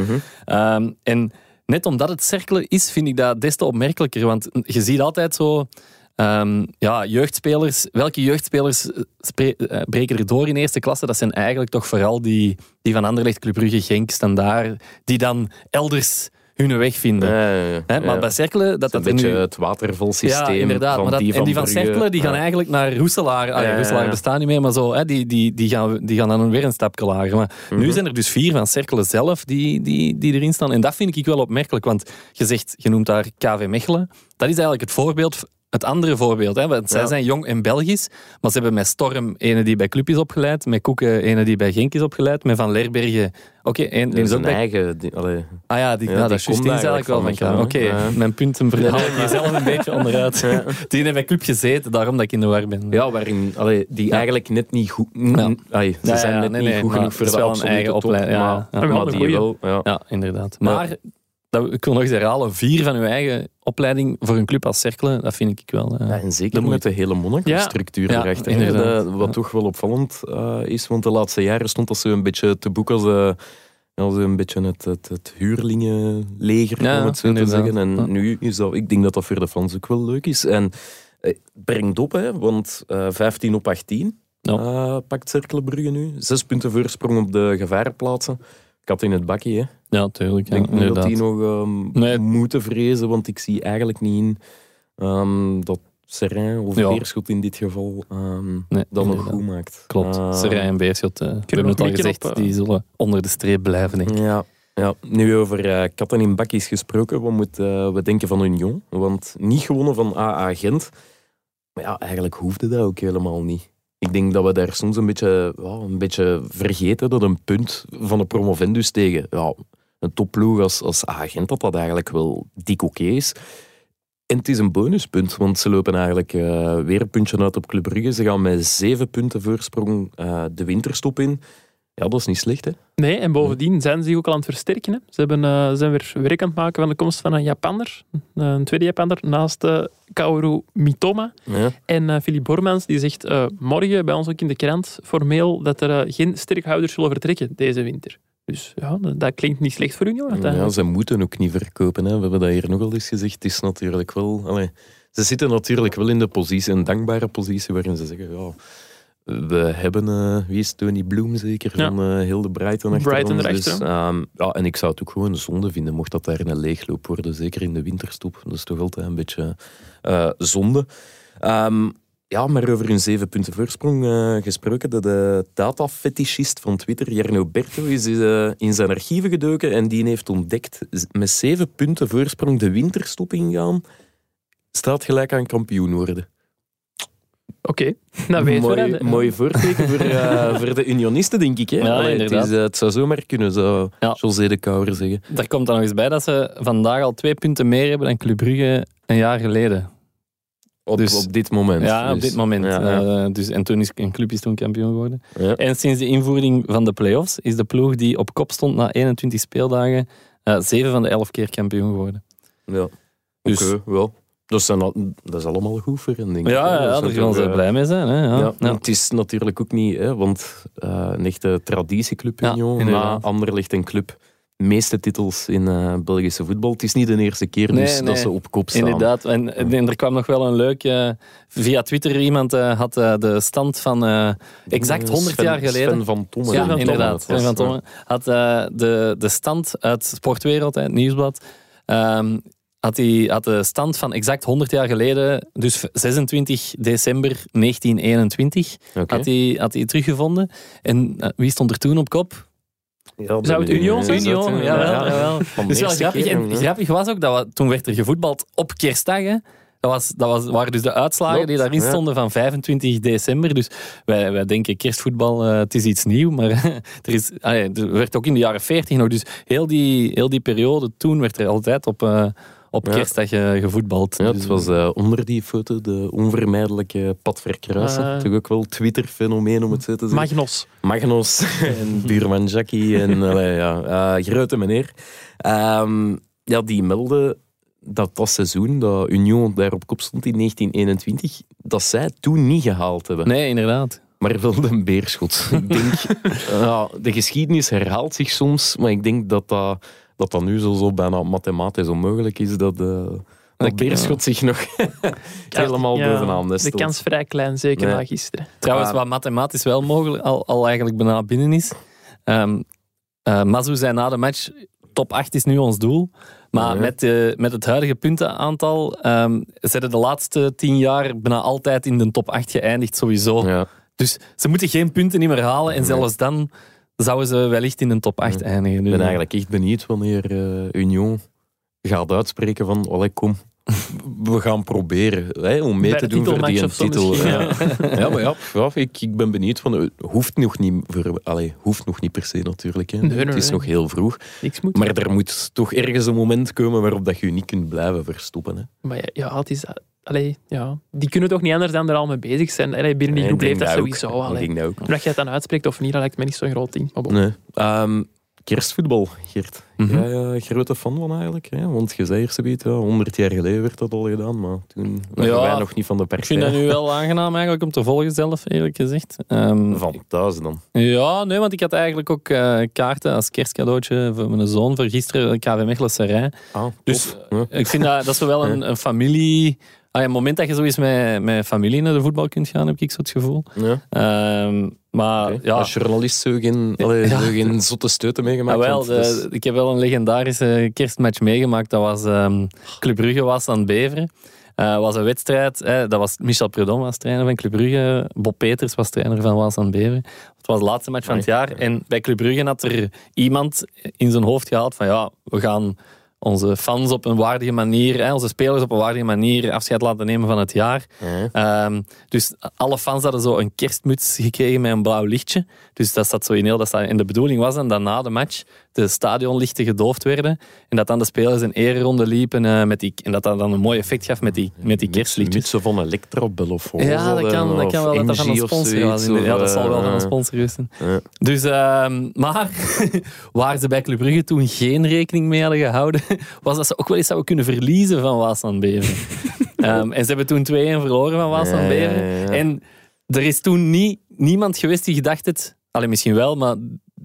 Ehm, en net omdat het Cercle is, vind ik dat des te opmerkelijker. Want je ziet altijd zo... ehm, ja, jeugdspelers, welke jeugdspelers eh, eh, breken er door in eerste klasse? Dat zijn eigenlijk toch vooral die, die van Anderlecht, Club Brugge, Genk, Standaard, die dan elders hun weg vinden. Ja, ja, ja. Hè, maar bij Cercle, dat dat een beetje nu... het watervalsysteem Ja, inderdaad. van maar dat, die van en die van die gaan eigenlijk naar Roeselaar. Ah, ja, Roeselaar bestaat niet meer, maar zo, die, die, die, gaan, die gaan dan weer een stapje lager. Maar Mhm. nu zijn er dus vier van Cercle zelf die, die, die erin staan. En dat vind ik wel opmerkelijk, want je zegt, je noemt daar KV Mechelen. Dat is eigenlijk het voorbeeld, het andere voorbeeld. Hè, want zij Ja. zijn jong en Belgisch, maar ze hebben met Storm ene die bij Club is opgeleid, met Koeken ene die bij Genk is opgeleid, met Van Lerbergen... Oké, één die is ook bij eigen... die- allee. Ah ja, die, Ja, nou, die dat is juist die is eigenlijk wel van Oké, elkaar, ja. mijn punten verhaal ik jezelf een beetje onderuit. Die heeft bij club gezeten, daarom dat ik in de war ben. Ja, waarin allee, die Ja. eigenlijk net niet goed... Allee, ze Ja, zijn ja, net nee, niet nee, goed genoeg voor de absolute eigen top, opleiding, ja, maar, die wel... Ja. Ja, inderdaad. Maar, dat, ik wil nog eens herhalen, vier van uw eigen opleiding voor een club als Cercle, dat vind ik wel... eh, Ja, en de zeker moeite. met de hele Monaco-structuur Ja, erachter. ja, wat toch wel opvallend eh, is, want de laatste jaren stond dat zo een beetje te boek als, eh, als een beetje het, het, het huurlingenleger, Ja, om het zo te zeggen. En nu is dat, ik denk dat dat voor de fans ook wel leuk is. En eh, brengt op, hè, want eh 15 op 18 Ja. eh, pakt Cercle Brugge nu. Zes punten voorsprong op de gevarenplaatsen. Kat in het bakje, hè. Ja, tuurlijk. Ik Ja, denk niet dat die nog ehm, Nee. moeten vrezen, want ik zie eigenlijk niet in ehm, dat Serrain of Ja. Beerschot in dit geval ehm, Nee, dat nog goed maakt. Klopt. Eh, Serijn en Beerschot, eh, we hebben nog het al gezegd, op, eh, die zullen onder de streep blijven, denk ik. Ja, ja. nu over eh, katten in bakjes gesproken, wat moeten we denken van Union? Want niet gewonnen van AA Gent. Maar ja, eigenlijk hoefde dat ook helemaal niet. Ik denk dat we daar soms een beetje, een beetje vergeten dat een punt van de promovendus tegen ja, een topploeg als, als AA Gent, dat dat eigenlijk wel dik oké is. En het is een bonuspunt, want ze lopen eigenlijk eh, weer een puntje uit op Club Brugge. Ze gaan met zeven punten voorsprong eh, de winterstop in. Ja, dat is niet slecht, hè? Nee, en bovendien zijn ze zich ook al aan het versterken. Hè. Ze hebben, eh, zijn weer werk aan het maken van de komst van een Japanner, een tweede Japanner, naast eh, Kaoru Mitoma. Ja. En eh Philippe Bormans die zegt eh, morgen bij ons ook in de krant formeel dat er eh, geen sterkhouders zullen vertrekken deze winter. Dus ja, dat, klinkt niet slecht voor Union. Ja, ze moeten ook niet verkopen. Hè. We hebben dat hier nogal eens gezegd. Het is natuurlijk wel... Allee, ze zitten natuurlijk wel in de positie, een dankbare positie, waarin ze zeggen... Ja, we hebben... eh, wie is Tony Bloem zeker? Ja. Van eh Hilde Brighton achter Brighton ons. erachter, Dus, ehm, ja, en ik zou het ook gewoon zonde vinden, mocht dat daar een leegloop worden. Zeker in de winterstop. Dat is toch altijd een beetje eh, zonde. Ehm, ja, maar over hun zeven punten voorsprong gesproken. De, de data-fetischist van Twitter, Jarno Berto, is in zijn archieven gedoken en die heeft ontdekt, met zeven punten voorsprong de winterstop ingaan, staat gelijk aan kampioen worden. Oké, dat weten we mooi, dan. mooi voorteken voor, eh, voor de unionisten, denk ik. Hè? Ja, Allee, het, inderdaad. is, eh, het zou zomaar kunnen, zou Ja. José de Kouwer zeggen. Daar komt dan nog eens bij dat ze vandaag al twee punten meer hebben dan Club Brugge een jaar geleden. Op, Dus- op dit moment. Ja, op Dus, dit moment. ja, ja. Eh, dus, en toen is een club is toen kampioen geworden. Ja. En sinds de invoering van de play-offs is de ploeg die op kop stond na 21 speeldagen eh, zeven van de elf keer kampioen geworden. Ja. Dus- Oké, wel. Dat, zijn al- dat is allemaal goed voor denk ik. Ja, ja, Dat daar gaan ze eh, blij mee zijn. Hè? Ja. Ja, Ja. Het is natuurlijk ook niet, hè, want eh, een echte traditieclub Ja, Union, na. Anderlecht een club. meeste titels in eh, Belgische voetbal. Het is niet de eerste keer dus nee. dat ze op kop staan. Inderdaad. En, en er kwam nog wel een leuk... via Twitter iemand had de stand van exact 100 Sven- jaar geleden... Sven van Tomme. Ja, inderdaad. Sven van Tomme had de, de stand uit Sportwereld, het nieuwsblad, ehm, had, hij, had de stand van exact 100 jaar geleden, dus 26 december 1921, Oké. had, hij, had hij teruggevonden. En eh, wie stond er toen op kop? Ja, Zou het de- Union zijn? Union, jawel, Ja. jawel. De Dus wel grappig. En grappig was ook dat we, toen werd er gevoetbald op kerstdag. Hè. Dat, was, dat was, waren dus de uitslagen Klopt, die daarin ja. stonden van 25 december. Dus wij, wij denken kerstvoetbal, eh, het is iets nieuws. Maar er, is, allee, er werd ook in de jaren 40 nog. Dus heel die, heel die periode toen werd er altijd op, eh, op Ja. kerstdag eh, gevoetbald. Ja, het was eh, onder die foto de onvermijdelijke pad verkruisen. Toch ook wel Twitter-fenomeen om het zo te zeggen. Magnus. Magnus en buurman Jackie en ja, eh, grote meneer. Ehm, ja, die melden dat dat seizoen dat Union daar op kop stond in 1921, dat zij toen niet gehaald hebben. Nee, inderdaad. Maar wel een beerschot. ik denk, ja, de geschiedenis herhaalt zich soms, maar ik denk dat dat, dat, dat nu zo, zo bijna mathematisch onmogelijk is dat, eh dat Oké, beerschot zich nog helemaal Ja, bovenaan De nestelt. kans vrij klein, zeker Nee. na gisteren. Trouwens, Ah. wat mathematisch wel mogelijk al, al eigenlijk bijna binnen is. Ehm eh, Mazu zei na de match, top 8 is nu ons doel. Maar Ja. met, de, met het huidige puntenaantal ehm ze hebben de laatste tien jaar bijna altijd in de top 8 geëindigd, sowieso. Ja. Dus ze moeten geen punten niet meer halen. En Nee. zelfs dan zouden ze wellicht in de top 8 Ja. eindigen. Ik ben eigenlijk echt benieuwd wanneer eh, Union gaat uitspreken van allee, kom, we gaan proberen hè, om mee Bij te doen voor die titel. Ja. ja, maar ja, ja, ik, ik ben benieuwd. Van, het hoeft nog niet, voor, allee, hoeft nog niet per se natuurlijk. Hè. Nee, nee, het is nee. nog heel vroeg. Niks moet. Maar er moet toch ergens een moment komen waarop dat je je niet kunt blijven verstoppen. Hè. Maar ja, ja, het is... Allee, ja. Die kunnen toch niet anders dan er al mee bezig zijn. Allee, binnen die Ik groep leeft dat sowieso. Ik Allee. denk dat ook. Of je het dan uitspreekt of niet, dat lijkt me niet zo'n groot ding. Maar bon. Nee. Ehm, kerstvoetbal, Geert. Mhm. Jij uh, grote fan van eigenlijk? Hè? Want je zei eerst ja, 100 jaar geleden werd dat al gedaan, maar toen waren Ja, wij nog niet van de ik partij. vind dat nu wel aangenaam eigenlijk om te volgen zelf, eerlijk gezegd. Ehm, Van thuis dan. Ja, nee, want ik had eigenlijk ook eh, kaarten als kerstcadeautje voor mijn zoon voor gisteren, KV Mechelen Serijn. Ah, Dus. Ja. Ik vind dat, dat is wel een, een familie... Ah, ja, het moment dat je zo eens met, met familie naar de voetbal kunt gaan, heb ik zo het gevoel. Ja. Ehm, maar ja, Als journalist zo geen, allee, Ja. geen zotte steuten meegemaakt. Ah, wel, ik heb wel een legendarische kerstmatch meegemaakt. Dat was ehm Club Brugge was aan Beveren. Eh was een wedstrijd. Hè, dat was Michel Predom was trainer van Club Brugge. Bob Peters was trainer van Waas aan Beveren. Het was de laatste match van het jaar. En bij Club Brugge had er iemand in zijn hoofd gehaald van ja, we gaan onze fans op een waardige manier, hè, onze spelers op een waardige manier afscheid laten nemen van het jaar. Ja. Ehm, dus alle fans hadden zo een kerstmuts gekregen met een blauw lichtje. Dus dat zat zo in heel dat. En de bedoeling was dan dat na de match de stadionlichten gedoofd werden. En dat dan de spelers een ereronde liepen. eh, met die, en dat dat dan een mooi effect gaf met die, met die kerstlichtjes. Mutsen van Electrobel of Ja, dat kan, dat kan wel dat dat van een sponsor was. Ja, dat zal wel van een eh, sponsor zijn. Ja. Dus, ehm, maar waar ze bij Club Brugge toen geen rekening mee hadden gehouden, was dat ze ook wel eens zouden kunnen verliezen van Waasland Beveren. Ehm, en ze hebben toen 2-1 verloren van Waasland ja, ja. En er is toen niet, niemand geweest die gedacht het, alleen misschien wel, maar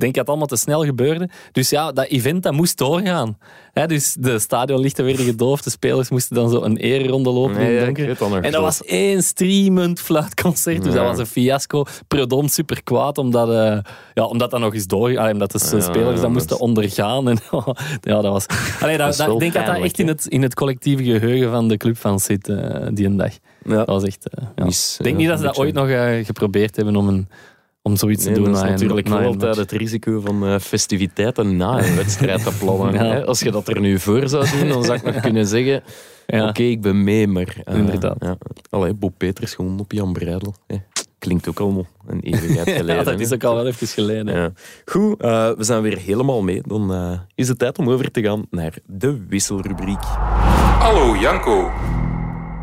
denk dat het allemaal te snel gebeurde. Dus ja, dat event dat moest doorgaan. Dus de stadionlichten werden gedoofd, de spelers moesten dan zo een ereronde lopen in het donker. En dat was één streamend fluitconcert. Dus Ja. dat was een fiasco. Predom super kwaad omdat, eh, ja, omdat dat nog eens door... allee, omdat de Ja, spelers dat moesten ondergaan. En, ja, dat was... Allee, dat, Dat ik denk dat dat echt in het, in het collectieve geheugen van de clubfans zit, eh, die een dag. Dat was echt... ja. Mis, Ik denk niet dat ze dat ooit nog geprobeerd hebben om een, om zoiets Nee, te doen. dat is natuurlijk na wel altijd match. het risico van eh, festiviteiten na een wedstrijd te plannen. Ja. hè. Als je dat er nu voor zou doen, dan zou ik nog kunnen zeggen... Ja. Oké, ik ben mee, maar... eh, Inderdaad. Ja. Allee, Bob Peters gewoon op Jan Breidel. hè. Klinkt ook al een eeuwigheid geleden. Ja, dat is ook al wel even geleden. Ja. Goed, eh, we zijn weer helemaal mee. Dan eh, is het tijd om over te gaan naar de wisselrubriek. Hallo Janko.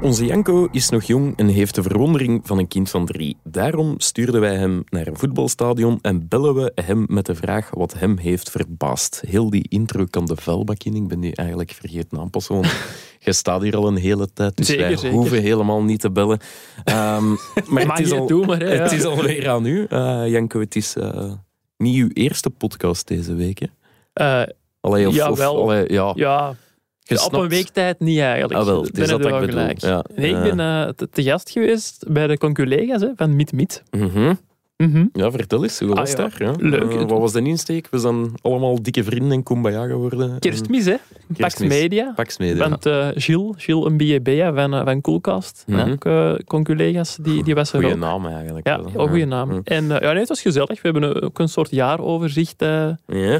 Onze Janko is nog jong en heeft de verwondering van een kind van drie. Daarom stuurden wij hem naar een voetbalstadion en bellen we hem met de vraag wat hem heeft verbaasd. Heel die intro kan de vuilbak in. Ik ben die eigenlijk vergeten aanpassen, want je staat hier al een hele tijd, dus Zeker, wij zeker. hoeven helemaal niet te bellen. Ehm, maar het is, al, doe maar, hè, het ja. is alweer aan u. Eh, Janko, het is eh, niet uw eerste podcast deze week, hè? Eh, Allee, of. Of, allee, ja, ja, je op snapt- een week tijd niet eigenlijk. Ah, wel, het is Ben dat ik bedoel. Ja, Nee, ik ben eh, te, te gast geweest bij de conculega's hè, van Mit Mit. mhm. Mhm. Ja, vertel eens, hoe Ah, was ja. daar? Ja. Leuk. Eh, wat was de insteek? We zijn allemaal dikke vrienden in Kumbaya geworden. Kerstmis, hè? Pax. Media. Pax Media. Want eh Gilles, Gilles Mbia van, van Coolcast, Mhm. hè, ook conculega's, die, die was er Goeie ook. naam eigenlijk. Ja, wel. heel goede naam. En ja, nee, het was gezellig. We hebben een- ook een soort jaaroverzicht eh, Ja,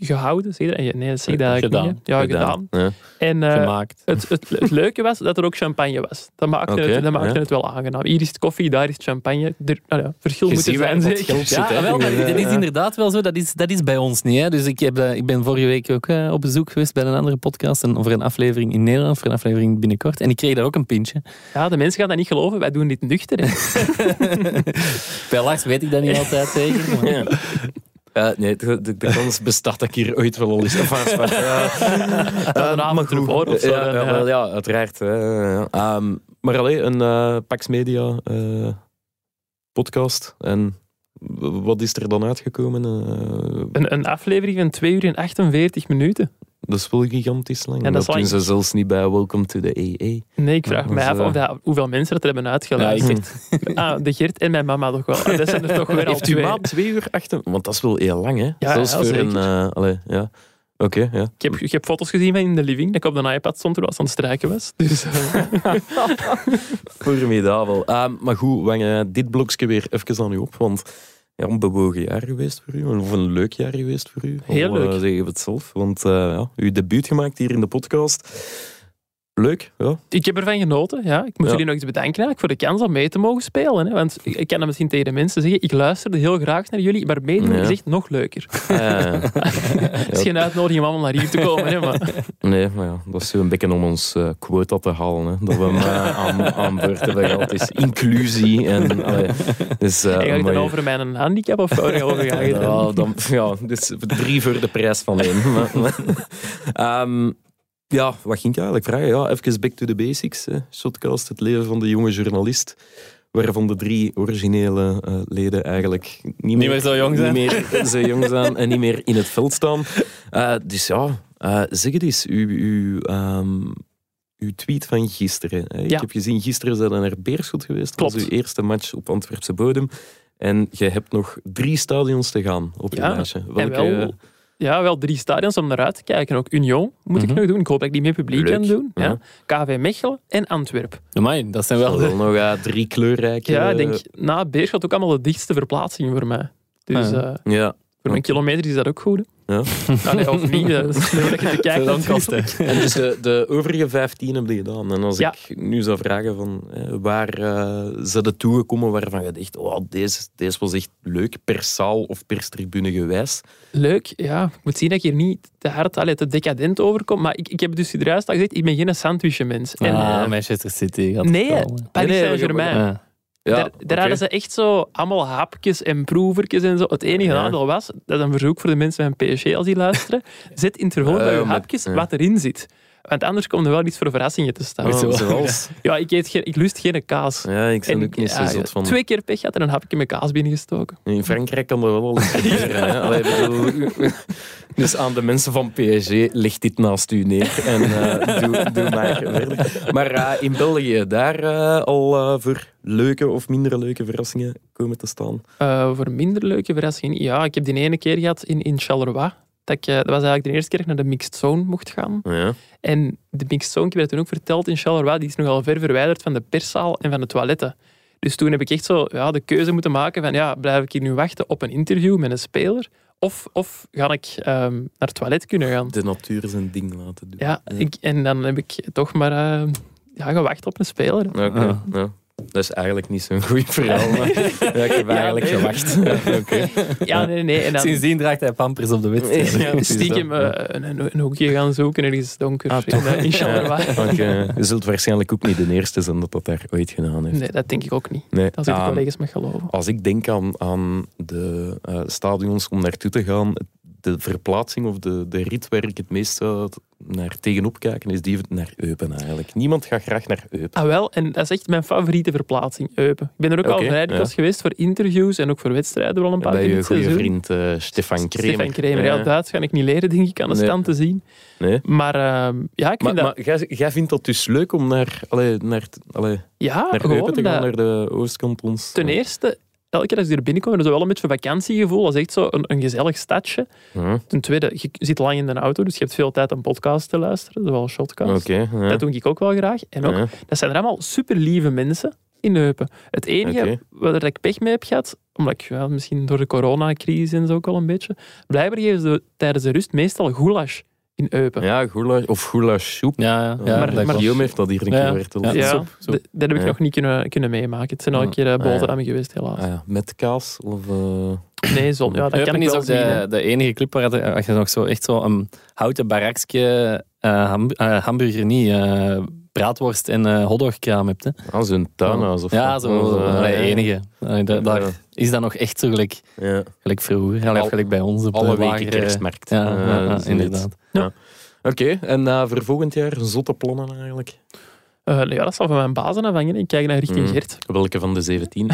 gehouden. Zeg? Nee, dat zeg ik eigenlijk Gedaan. niet. Ja, gedaan. Ja. En eh, Gemaakt. het, het, het leuke was dat er ook champagne was. Dat maakte, Oké, het, dat maakte ja. het wel aangenaam. Hier is het koffie, daar is het champagne. Er, nou ja, verschil Je moet er zijn, zit. Ja, wel, dat, dat is inderdaad wel zo. Dat is, dat is bij ons niet. Hè. Dus ik, heb, eh, ik ben vorige week ook eh, op bezoek geweest bij een andere podcast. En voor een aflevering in Nederland, voor een aflevering binnenkort. En ik kreeg daar ook een pintje. Ja, de mensen gaan dat niet geloven. Wij doen dit nuchter. Bij Lars weet ik dat niet altijd zeker. maar- Eh, nee, de, de, de kans bestaat dat ik hier ooit wel al eens ja. Dan een avond ervoor of zo. Ja, ja, ja. wel, ja, uiteraard. hè, ja. Ehm, maar alleen een eh, Pax Media eh, podcast. En wat is er dan uitgekomen? Eh, Een, een aflevering van 2 uur en 48 minuten. Dat is wel gigantisch lang. Ja, dat doen ze zelfs niet bij Welcome to the AA. Nee, ik vraag dat af is, of dat, hoeveel mensen dat er hebben uitgeluisterd. Ah, de Geert en mijn mama toch wel. Ah, dat zijn er toch weer al Heeft twee. twee uur achter? Want dat is wel heel lang, hè? Ja, Zelfs ja, voor zeker. een... eh, ja. Oké, ja. Ik heb, ik heb foto's gezien van in de living, dat ik op de iPad stond terwijl ze aan het strijken was. Dus, eh, Formidabel. Ehm, maar goed, we hangen dit blokje weer even aan u op, want ja, een bewogen jaar geweest voor u, of een leuk jaar geweest voor u. Heel Al, eh, leuk. zeggen we het zelf, want uh, ja, uw debuut gemaakt hier in de podcast. Leuk, ja. ik heb ervan genoten. Ja. Ik moet Ja. jullie nog eens bedanken voor de kans om mee te mogen spelen. Hè. Want ik, kan dat misschien tegen de mensen zeggen. Ik luisterde heel graag naar jullie, maar meedoen Ja. is echt nog leuker. Eh, Het is geen uitnodiging om allemaal naar hier te komen. Hè, maar nee, maar ja, dat is een beetje om ons eh, quota te halen, hè, dat we hem eh, aan, aan boord hebben gehad. Het is inclusie en... allee, dus, eh, ga ik dan over mijn handicap of waar ga over gaan? Ja, dan, ja, dus drie voor de prijs van één. Maar- Ehm, ja, wat ging ik eigenlijk vragen? Ja, even back to the basics. Hè. Shotcast, het leven van de jonge journalist. Waarvan de drie originele eh, leden eigenlijk niet meer, meer zo jong zijn. Niet meer zo jong zijn en niet meer in het veld staan. Eh, dus ja, eh, zeg het eens. Uw, uw, ehm, uw tweet van gisteren. Hè. Ik Ja. heb gezien, gisteren zijn we naar Beerschot geweest. Dat was Klopt. uw eerste match op Antwerpse bodem. En je hebt nog drie stadions te gaan op je Ja, lijstje. Welke, wel, ja, wel drie stadions om naar uit te kijken. Ook Union moet ik Mhm. nog doen. Ik hoop dat ik die met publiek Leuk. kan doen. Ja. Ja. KV Mechelen en Antwerp. Amai, dat zijn wel, nog eh, drie kleurrijke... Ja, ik denk na Beerschot ook allemaal de dichtste verplaatsing voor mij. Dus Ah. eh, Ja, voor mijn kilometer is dat ook goed. hè. ja. Nee, of niet, dat is leuk dat je te kijken Dan kost. En dus de, de overige vijftien heb je gedaan. En als Ja. ik nu zou vragen van eh, waar eh ze er toegekomen waarvan je dacht, oh, deze, deze was echt leuk, per zaal of per tribune gewijs. Leuk, ja. Ik moet zien dat ik hier niet te hard, allee, te decadent overkom. Maar ik, ik heb dus juist al gezegd, ik ben geen sandwichenmens. En, Ah, eh, Manchester City gaat nee. Paris Saint-Germain. Ja. Daar hadden ze echt zo allemaal hapjes en proevertjes en zo. Het enige Ja. nadeel was, dat is een verzoek voor de mensen van PSG als die luisteren, zet in het vervolg bij Eh, je hapjes wat erin zit. Want anders komt er wel iets voor verrassingen te staan. Oh, zoals. Ja, ik, eet geen, ik lust geen kaas. Ja, ik ben En ook niet zo ja, zot van... Twee keer pech had er een hapje met kaas binnengestoken. In Frankrijk kan dat wel al gebeuren. ik dus aan de mensen van PSG, leg dit naast u neer en eh, doe, doe maar verder. Maar eh, in België, daar eh, al voor leuke of minder leuke verrassingen komen te staan. Eh, voor minder leuke verrassingen. Ja, ik heb die ene keer gehad in, in Charleroi. Dat, ik, dat was eigenlijk de eerste keer dat ik naar de Mixed Zone mocht gaan. Ja. En de Mixed Zone, ik heb dat toen ook verteld in Charleroi, die is nogal ver verwijderd van de perszaal en van de toiletten. Dus toen heb ik echt zo ja, de keuze moeten maken van ja, blijf ik hier nu wachten op een interview met een speler? Of, of ga ik ehm, naar het toilet kunnen gaan? De natuur zijn ding laten doen. Ja, Ik, en dan heb ik toch maar eh, ja, gewacht op een speler. Ja. Dat is eigenlijk niet zo'n goed verhaal. Maar ja, ik heb eigenlijk nee. gewacht. Ja, oké. Ja, nee, nee. En dan Sindsdien draagt hij pampers op de wedstrijd. Ja, stiekem dat. eh, een, een, een hoekje gaan zoeken ergens donker. Ah, in, toch? in. Ja, je zult waarschijnlijk ook niet de eerste zijn dat dat daar ooit gedaan heeft. Nee, dat denk ik ook niet. Nee. Ik de Ah, collega's mag geloven. Als ik denk aan, aan de eh, stadions om naartoe te gaan, de verplaatsing of de, de rit waar ik het meest naar tegenop kijken, is die naar Eupen eigenlijk. Niemand gaat graag naar Eupen. Ah wel, en dat is echt mijn favoriete verplaatsing, Eupen. Ik ben er ook al Oké, vrij dikwijls ja. geweest voor interviews en ook voor wedstrijden wel een paar Bij keer je dit goede vriend eh, Stefan Kremer. Stefan Kremer. Ja, Duits ga ik niet leren, denk ik, aan de Nee. stand te zien. Nee. Maar ehm, ja, ik Maar, vind dat... maar jij, vindt dat dus leuk om naar, allee, naar, allee, ja, naar Eupen te gaan, naar de Oostkantons? Ten eerste, elke keer als je er binnenkomt, is er wel een beetje vakantiegevoel. Dat is echt zo een, een gezellig stadje. Ten tweede, je zit lang in de auto, dus je hebt veel tijd om podcasts te luisteren. Zowel shotcasts. Oké. ja. Dat doe ik ook wel graag. En ook, Ja. dat zijn er allemaal super lieve mensen in Eupen. Het enige Oké. waar ik pech mee heb gehad, omdat ik ja, misschien door de coronacrisis en zo ook al een beetje, blijkbaar geven ze tijdens de rust meestal goulash in Eupen. Ja, goulash of goulashsoep. Ja, ja, ja, Maar- dat maar-. Guillaume heeft dat hier een Ja, keer verteld. ja. Ja, soep, soep. d- dat heb ik Ja. nog niet kunnen, kunnen meemaken. Het zijn al een keer uh, Ah, ja. boterhammen geweest, helaas. Ah, ja. Met kaas? Of, eh, Nee, zon, ja, dat Eupen kan ik is ook de, de enige club waar je, als je nog zo, echt zo een houten barakje eh, ham- eh, hamburger niet, eh, braadworst en eh hotdogkraam hebt. Hè. ah, zo'n tuinhuis of ja, zo, eh, de enige. Eh, da- daar Ja. Is dat nog echt zo gelijk, Ja. gelijk vroeger. Al- gelijk bij ons op de Alle weken kerstmarkt. Ja, Eh, ja, ja, inderdaad. Oké, en eh, voor volgend jaar zotte plannen eigenlijk? Eh, nou ja, dat zal van mijn bazen afhangen. Ik kijk naar richting Mm. Gert. Welke van de 17?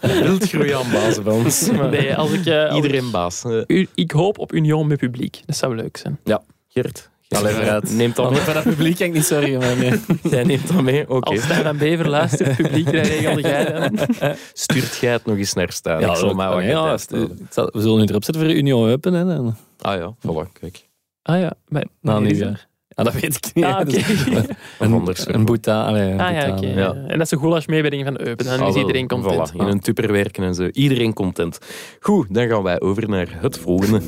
Wild groeien aan bazen bij ons. Nee, als ik, eh, als Iedereen baas. Ik, u- ik hoop op Union met publiek. Dat zou leuk zijn. Gert, Allee, vooruit. neemt Maar mee. voor dat publiek kan ik niet zorgen. Maar nee. Jij neemt dat mee? Oké. Als Stijn van Bever luistert, publiek, dan regelde jij dat. Stuurt jij het nog eens naar staan? ik zal maar wat ja, ja, we zullen nu erop zetten voor Union Eupen. Hè, dan. Ah ja, voilà, kijk. Ah ja, maar, Na wanneer is nieuwjaar. Ja, dat weet ik niet. Ah, is Een, een boeta. Allee, een Ah ja, oké. ja. Ja. En dat is een goulash meebrenging van Eupen. Dan Ah, is iedereen content. Voilà, in een tupper werken en zo. Iedereen content. Goed, dan gaan wij over naar het volgende.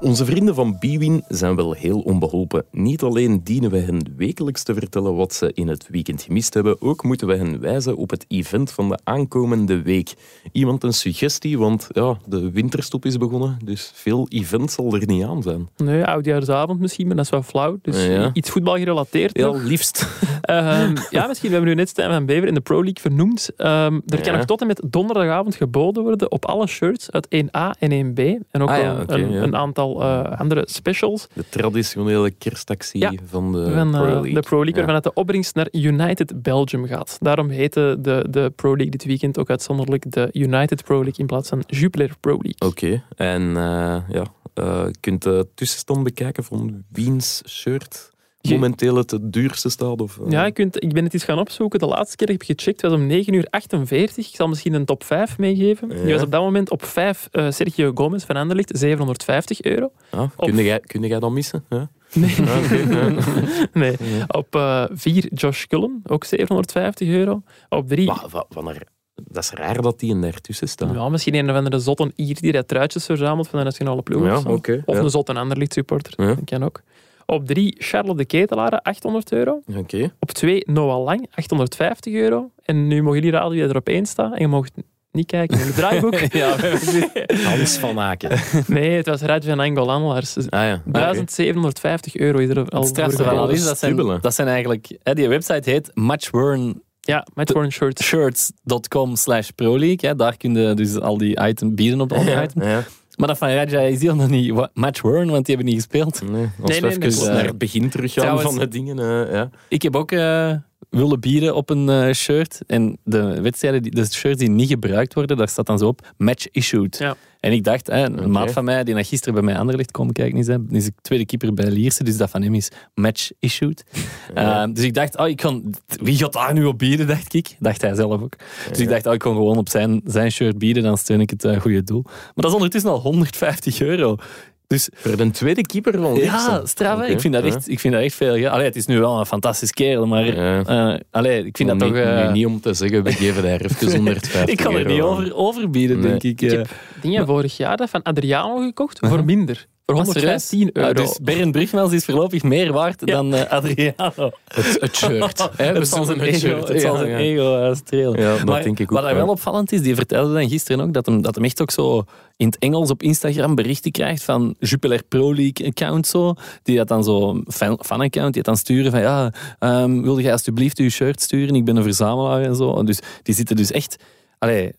Onze vrienden van Bwin zijn wel heel onbeholpen. Niet alleen dienen we hen wekelijks te vertellen wat ze in het weekend gemist hebben, ook moeten we hen wijzen op het event van de aankomende week. Iemand een suggestie, want ja, de winterstop is begonnen, dus veel events zal er niet aan zijn. Nee, oudjaarsavond misschien, maar dat is wel flauw. Dus Ja. iets voetbal gerelateerd. Heel nog. liefst. Ehm, ja, misschien. We hebben nu net Stijn van Bever in de Pro League vernoemd. Ehm, er kan nog tot en met donderdagavond geboden worden op alle shirts uit 1A en 1B. En ook Ah een, een aantal eh, andere specials De traditionele kerstactie Ja, van de van eh, Pro League. de Pro League, Ja. waarvan het de opbrengst naar United Belgium gaat. Daarom heette de, de Pro League dit weekend ook uitzonderlijk de United Pro League in plaats van Jupiler Pro League. Oké, en eh, ja, je kunt de tussenstand bekijken van wiens shirt momenteel het duurste staat? Of, eh? Ja, je kunt, ik ben het eens gaan opzoeken. De laatste keer heb ik gecheckt, was om 9 uur 48. Ik zal misschien een top 5 meegeven. Die Ja. was op dat moment op 5 eh, Sergio Gomez van Anderlecht, 750 euro. Ah, Of- kun, jij, kun jij dat missen? Ja? Nee. Ah, ja. nee. Op 4 Josh Cullen, ook 750 euro. Op 3, Wa- wa- wanneer- dat is raar dat die in daartussen staat. ja, misschien een of andere zotte Ier die dat truitjes verzamelt van de nationale ploeg. Ja, of oké, Of ja. een zotte Anderlecht supporter, Ja. dat kan ook. Op 3 Charlotte de Ketelaren, 800 euro. Oké. Op 2 Noah Lang, 850 euro. En nu mogen jullie raden wie er op 1 staat. En je mag niet kijken in het draaiboek. Ja. Hans van Aken. nee, het was Radjan Angolan Lars. Ah ja. 1750 euro is er al Het voor strafste van al geboden. is, dat zijn, dat zijn eigenlijk... Hè, die website heet matchworn Ja, shirt. shirts.com slash proleague. hè. Daar kun je dus al die items bieden op al die Ja, items. ja. Maar dat van Raja is die nog niet wa- matchworn, want die hebben niet gespeeld. Nee, als Nee, we nee, even nee, naar het begin teruggaan Trouwens- van de dingen. eh, ja. Ik heb ook eh, willen bieden op een eh, shirt. En de wedstrijden, die, de shirts die niet gebruikt worden, daar staat dan zo op match issued. Ja. En ik dacht, hè, een maat van mij die naar gisteren bij mij Anderlecht komen kijken is, hè, is de tweede keeper bij Lierse, dus dat van hem is match issued. Ja. Eh, dus ik dacht, oh, ik kan, wie gaat daar nu op bieden, dacht ik. Dacht hij zelf ook. Dus ik dacht, oh, ik kan gewoon op zijn, zijn shirt bieden, dan steun ik het eh, goede doel. Maar dat is ondertussen al 150 euro. Dus Voor de tweede keeper van ja, straf. Ik, vind dat ja. echt, ik vind dat echt veel. Ja. Allee, het is nu wel een fantastisch kerel, maar Ja. eh, allee, ik vind dat Nu- toch... nu niet om te zeggen, we geven daar even 150 ik kan er niet over, overbieden, Nee. denk ik. Ik eh. heb dingen vorig jaar dat van Adriano gekocht voor minder. Voor 115 serieus? euro. Dus Bernd Brugmans is voorlopig meer waard dan eh, Adriano. Het, het shirt. hè, het zal zullen zijn ego, het zal ja, zijn ego eh, strelen. Ja, dat Maar denk ik ook. Wat wel opvallend is, die vertelde dan gisteren ook dat hem, dat hem echt ook zo in het Engels op Instagram berichten krijgt van Jupiler Pro League account zo. Die dat dan zo, fan, account, die dat dan sturen van ja, ehm, wilde jij alsjeblieft uw shirt sturen? Ik ben een verzamelaar en zo. Dus die zitten dus echt... Allee,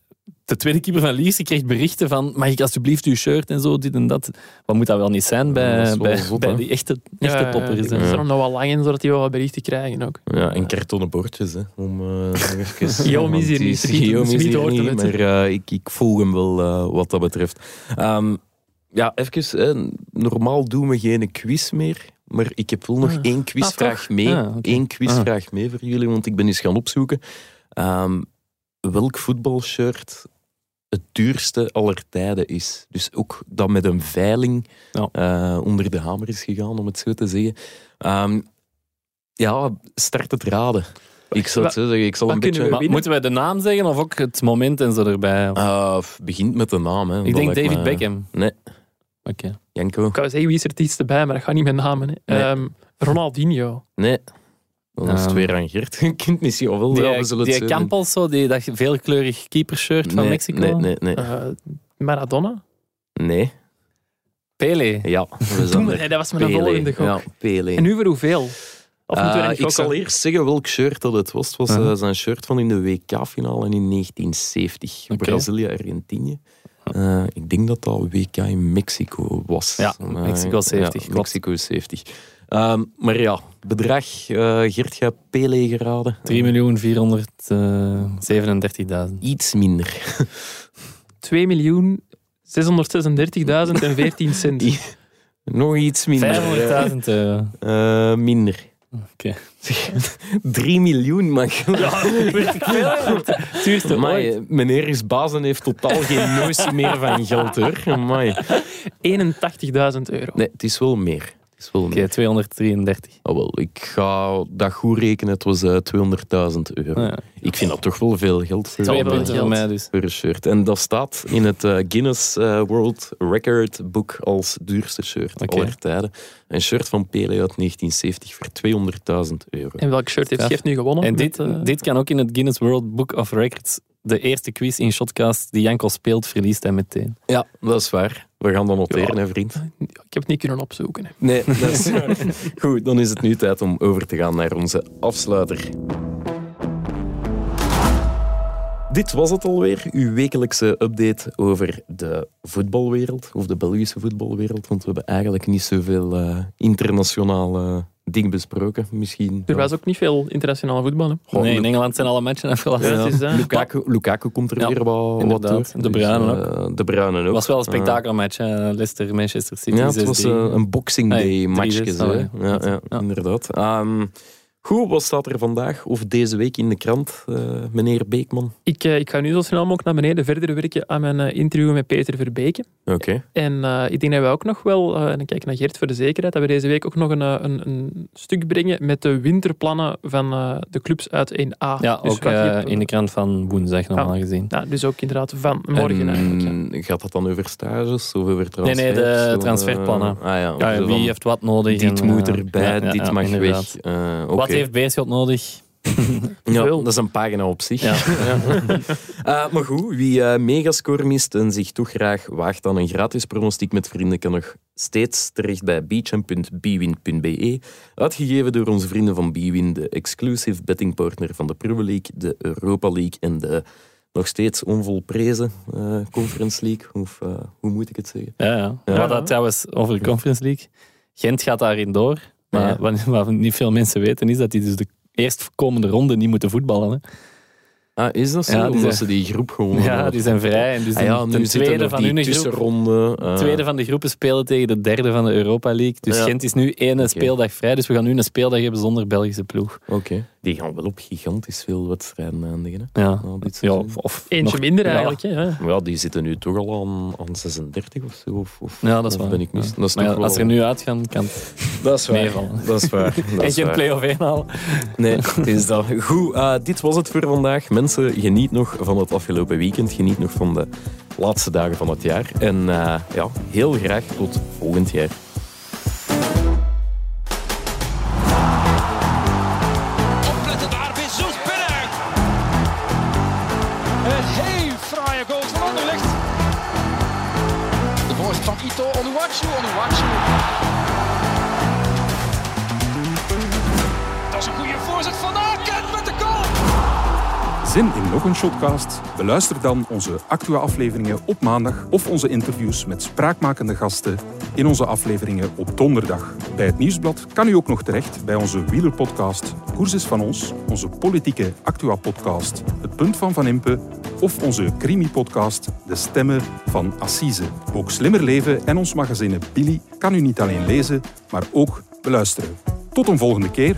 de tweede keeper van Lierse kreeg berichten van mag ik alsjeblieft uw shirt en zo, dit en dat. Wat moet dat wel niet zijn bij, bij, zot, bij hè? die echte, echte ja, toppers. Ik is er nog wel lang in, zodat die wel wat berichten krijgen ook. Ja, en kartonnen bordjes, hè, om uh, even... Guillaume is hier niet. Guillaume is hier niet, maar eh, ik, ik volg hem wel eh, wat dat betreft. Ehm, ja, even, hè, normaal doen we geen quiz meer, maar ik heb wel nog Ah. één quizvraag toch? mee. Ah. Eén quizvraag mee voor jullie, want ik ben eens gaan opzoeken. Ehm, welk voetbalshirt het duurste aller tijden is. Dus ook dat met een veiling Ja. eh, onder de hamer is gegaan, om het zo te zeggen. Ehm, ja, start het raden. Ik zou het zo zeggen. Ik zal een beetje... we moeten wij de naam zeggen of ook het moment en zo erbij? Ah, begint met de naam. Hè. ik denk David me- Beckham. Nee, Oké. Janko. Ik kan zeggen wie is er het dichtste bij, maar dat gaat niet met namen. Nee. Ehm, Ronaldinho. Nee. Dan is Ehm. weer aan Gert. Je kunt misschien wel wel. ja, we Die, zullen die. Campos, zo, die, dat veelkleurig keepershirt van nee, Mexico. Nee, nee, nee. Eh, Maradona. nee. Pele. Ja, we Toen, nee, dat was mijn Pele. volgende gok. Ja, Pele. En nu voor hoeveel? Of moeten we Eh, ik zal eerst zeggen welk shirt dat het was. Het was Uh-huh. eh, zijn shirt van in de WK-finale in 1970. Oké. Brazilië-Argentinië. Eh, ik denk dat dat WK in Mexico was. Ja, Mexico 70, ja. Mexico 70. Ehm, maar ja, bedrag. eh Gert gaat Pele geraden. 3.437.000. Iets minder. 2 miljoen 636.014 cent. Nog iets minder. 500.000 euro. Eh, minder. Oké. 3 miljoen, man. Ja, ooit. Amai, meneer is baas en heeft totaal geen neus meer van geld, hoor. Amai. 81.000 euro. Nee, het is wel meer. Het is wel Oké, meer. 233. Oh, wel, ik ga dat goed rekenen. Het was eh, 200.000 euro. Ah, ja. Ik vind dat toch wel veel geld Twee een- punten. voor mij dus. voor een shirt. En dat staat in het eh, Guinness eh, World Record Book als duurste shirt Oké. aller tijden. Een shirt van Pele uit 1970 voor 200.000 euro. En welk shirt heeft. Geert nu gewonnen? En Met, dit, eh, dit kan ook in het Guinness World Book of Records. De eerste quiz in Shotcast die Janko speelt, verliest hij meteen. Ja, dat is waar. We gaan dat noteren, Ja. hè, vriend. Ik heb het niet kunnen opzoeken. hè. Nee, dat is. Goed, dan is het nu tijd om over te gaan naar onze afsluiter. Dit was het alweer, uw wekelijkse update over de voetbalwereld, of de Belgische voetbalwereld, want we hebben eigenlijk niet zoveel eh internationale dingen besproken. Misschien. Er was ook niet veel internationale voetbal. Hè. Goh, nee, in Engeland zijn alle matchen afgelast. Ja, is, eh, Lukaku, Lukaku komt er Ja, weer wat, wat door. De Bruyne Dus, eh, De Bruyne ook. Het was wel een Eh, spektakelmatch, hè. Leicester, Manchester City. Ja, het 6-3. was eh, een Boxing Day matchje. 3-6, zo, hè. oh, ja. Ja, ja, Ja. inderdaad. Ehm, goed, wat staat er vandaag of deze week in de krant, eh, meneer Beekman? Ik, eh, ik ga nu zo snel mogelijk naar beneden verder werken aan mijn eh, interview met Peter Verbeke. Oké. En eh, ik denk dat we ook nog wel, eh, en dan kijk ik naar Gert voor de zekerheid, dat we deze week ook nog een, een, een stuk brengen met de winterplannen van eh, de clubs uit 1A. Ja, Dus ook wat in de krant van woensdag normaal gezien. Ja, dus ook inderdaad van morgen En eigenlijk. Gaat dat dan over stages of over Nee, transfers? nee, de Of, transferplannen. ah ja, Ja, zo wie van, heeft wat nodig? dit en, moet erbij, ja, ja, dit ja, mag inderdaad. weg. Eh, oké. Wat heeft Beerschot nodig? Ja, dat is een pagina op zich. Ja. Eh, maar goed, wie eh megascore mist en zich toch graag waagt aan een gratis pronostiek met vrienden, kan nog steeds terecht bij beacham.bwin.be. Uitgegeven door onze vrienden van Bwin, de exclusive bettingpartner van de Pro League, de Europa League en de nog steeds onvolprezen eh, Conference League. Of hoe moet ik het zeggen? Ja, ja. Ja. Dat trouwens over de Conference League. Gent gaat daarin door. Maar Ja. wat, wat niet veel mensen weten is dat die dus de eerstkomende ronde niet moeten voetballen. Hè. Ah, is dat zo? Ja, die zijn- ze die groep gewoon... Ja, die zijn vrij. En dus Ah ja, de, nu de tweede van hun tussenronde. eh, tweede van de groepen spelen tegen de derde van de Europa League. Dus Ja. Gent is nu één speeldag vrij. Dus we gaan nu een speeldag hebben zonder Belgische ploeg. Oké. Die gaan wel op gigantisch veel wedstrijden eindigen. Hè? Ja, Nou, dit ja seizoen. of Eentje nog- minder ja. eigenlijk. Hè, ja. Maar ja, die zitten nu toch al aan, aan 36 of zo. Of, of, Ja, dat is of waar. ben ik mis. Ja. Dat is Maar toch ja, wel- als er nu uitgaan, kan het dat is waar. meevallen. Dat is waar. Dat en is geen waar. play-off 1 halen. Nee, het is dat. Goed, eh, dit was het voor vandaag. Mensen, geniet nog van het afgelopen weekend. Geniet nog van de laatste dagen van het jaar. En eh, ja, heel graag tot volgend jaar. Zin in nog een shotcast? Beluister dan onze Actua-afleveringen op maandag of onze interviews met spraakmakende gasten in onze afleveringen op donderdag. Bij het Nieuwsblad kan u ook nog terecht bij onze wielerpodcast Koers is van ons, onze politieke Actua-podcast Het Punt van Van Impe of onze crimi-podcast De Stemmen van Assise. Ook Slimmer Leven en ons magazine Billy kan u niet alleen lezen, maar ook beluisteren. Tot een volgende keer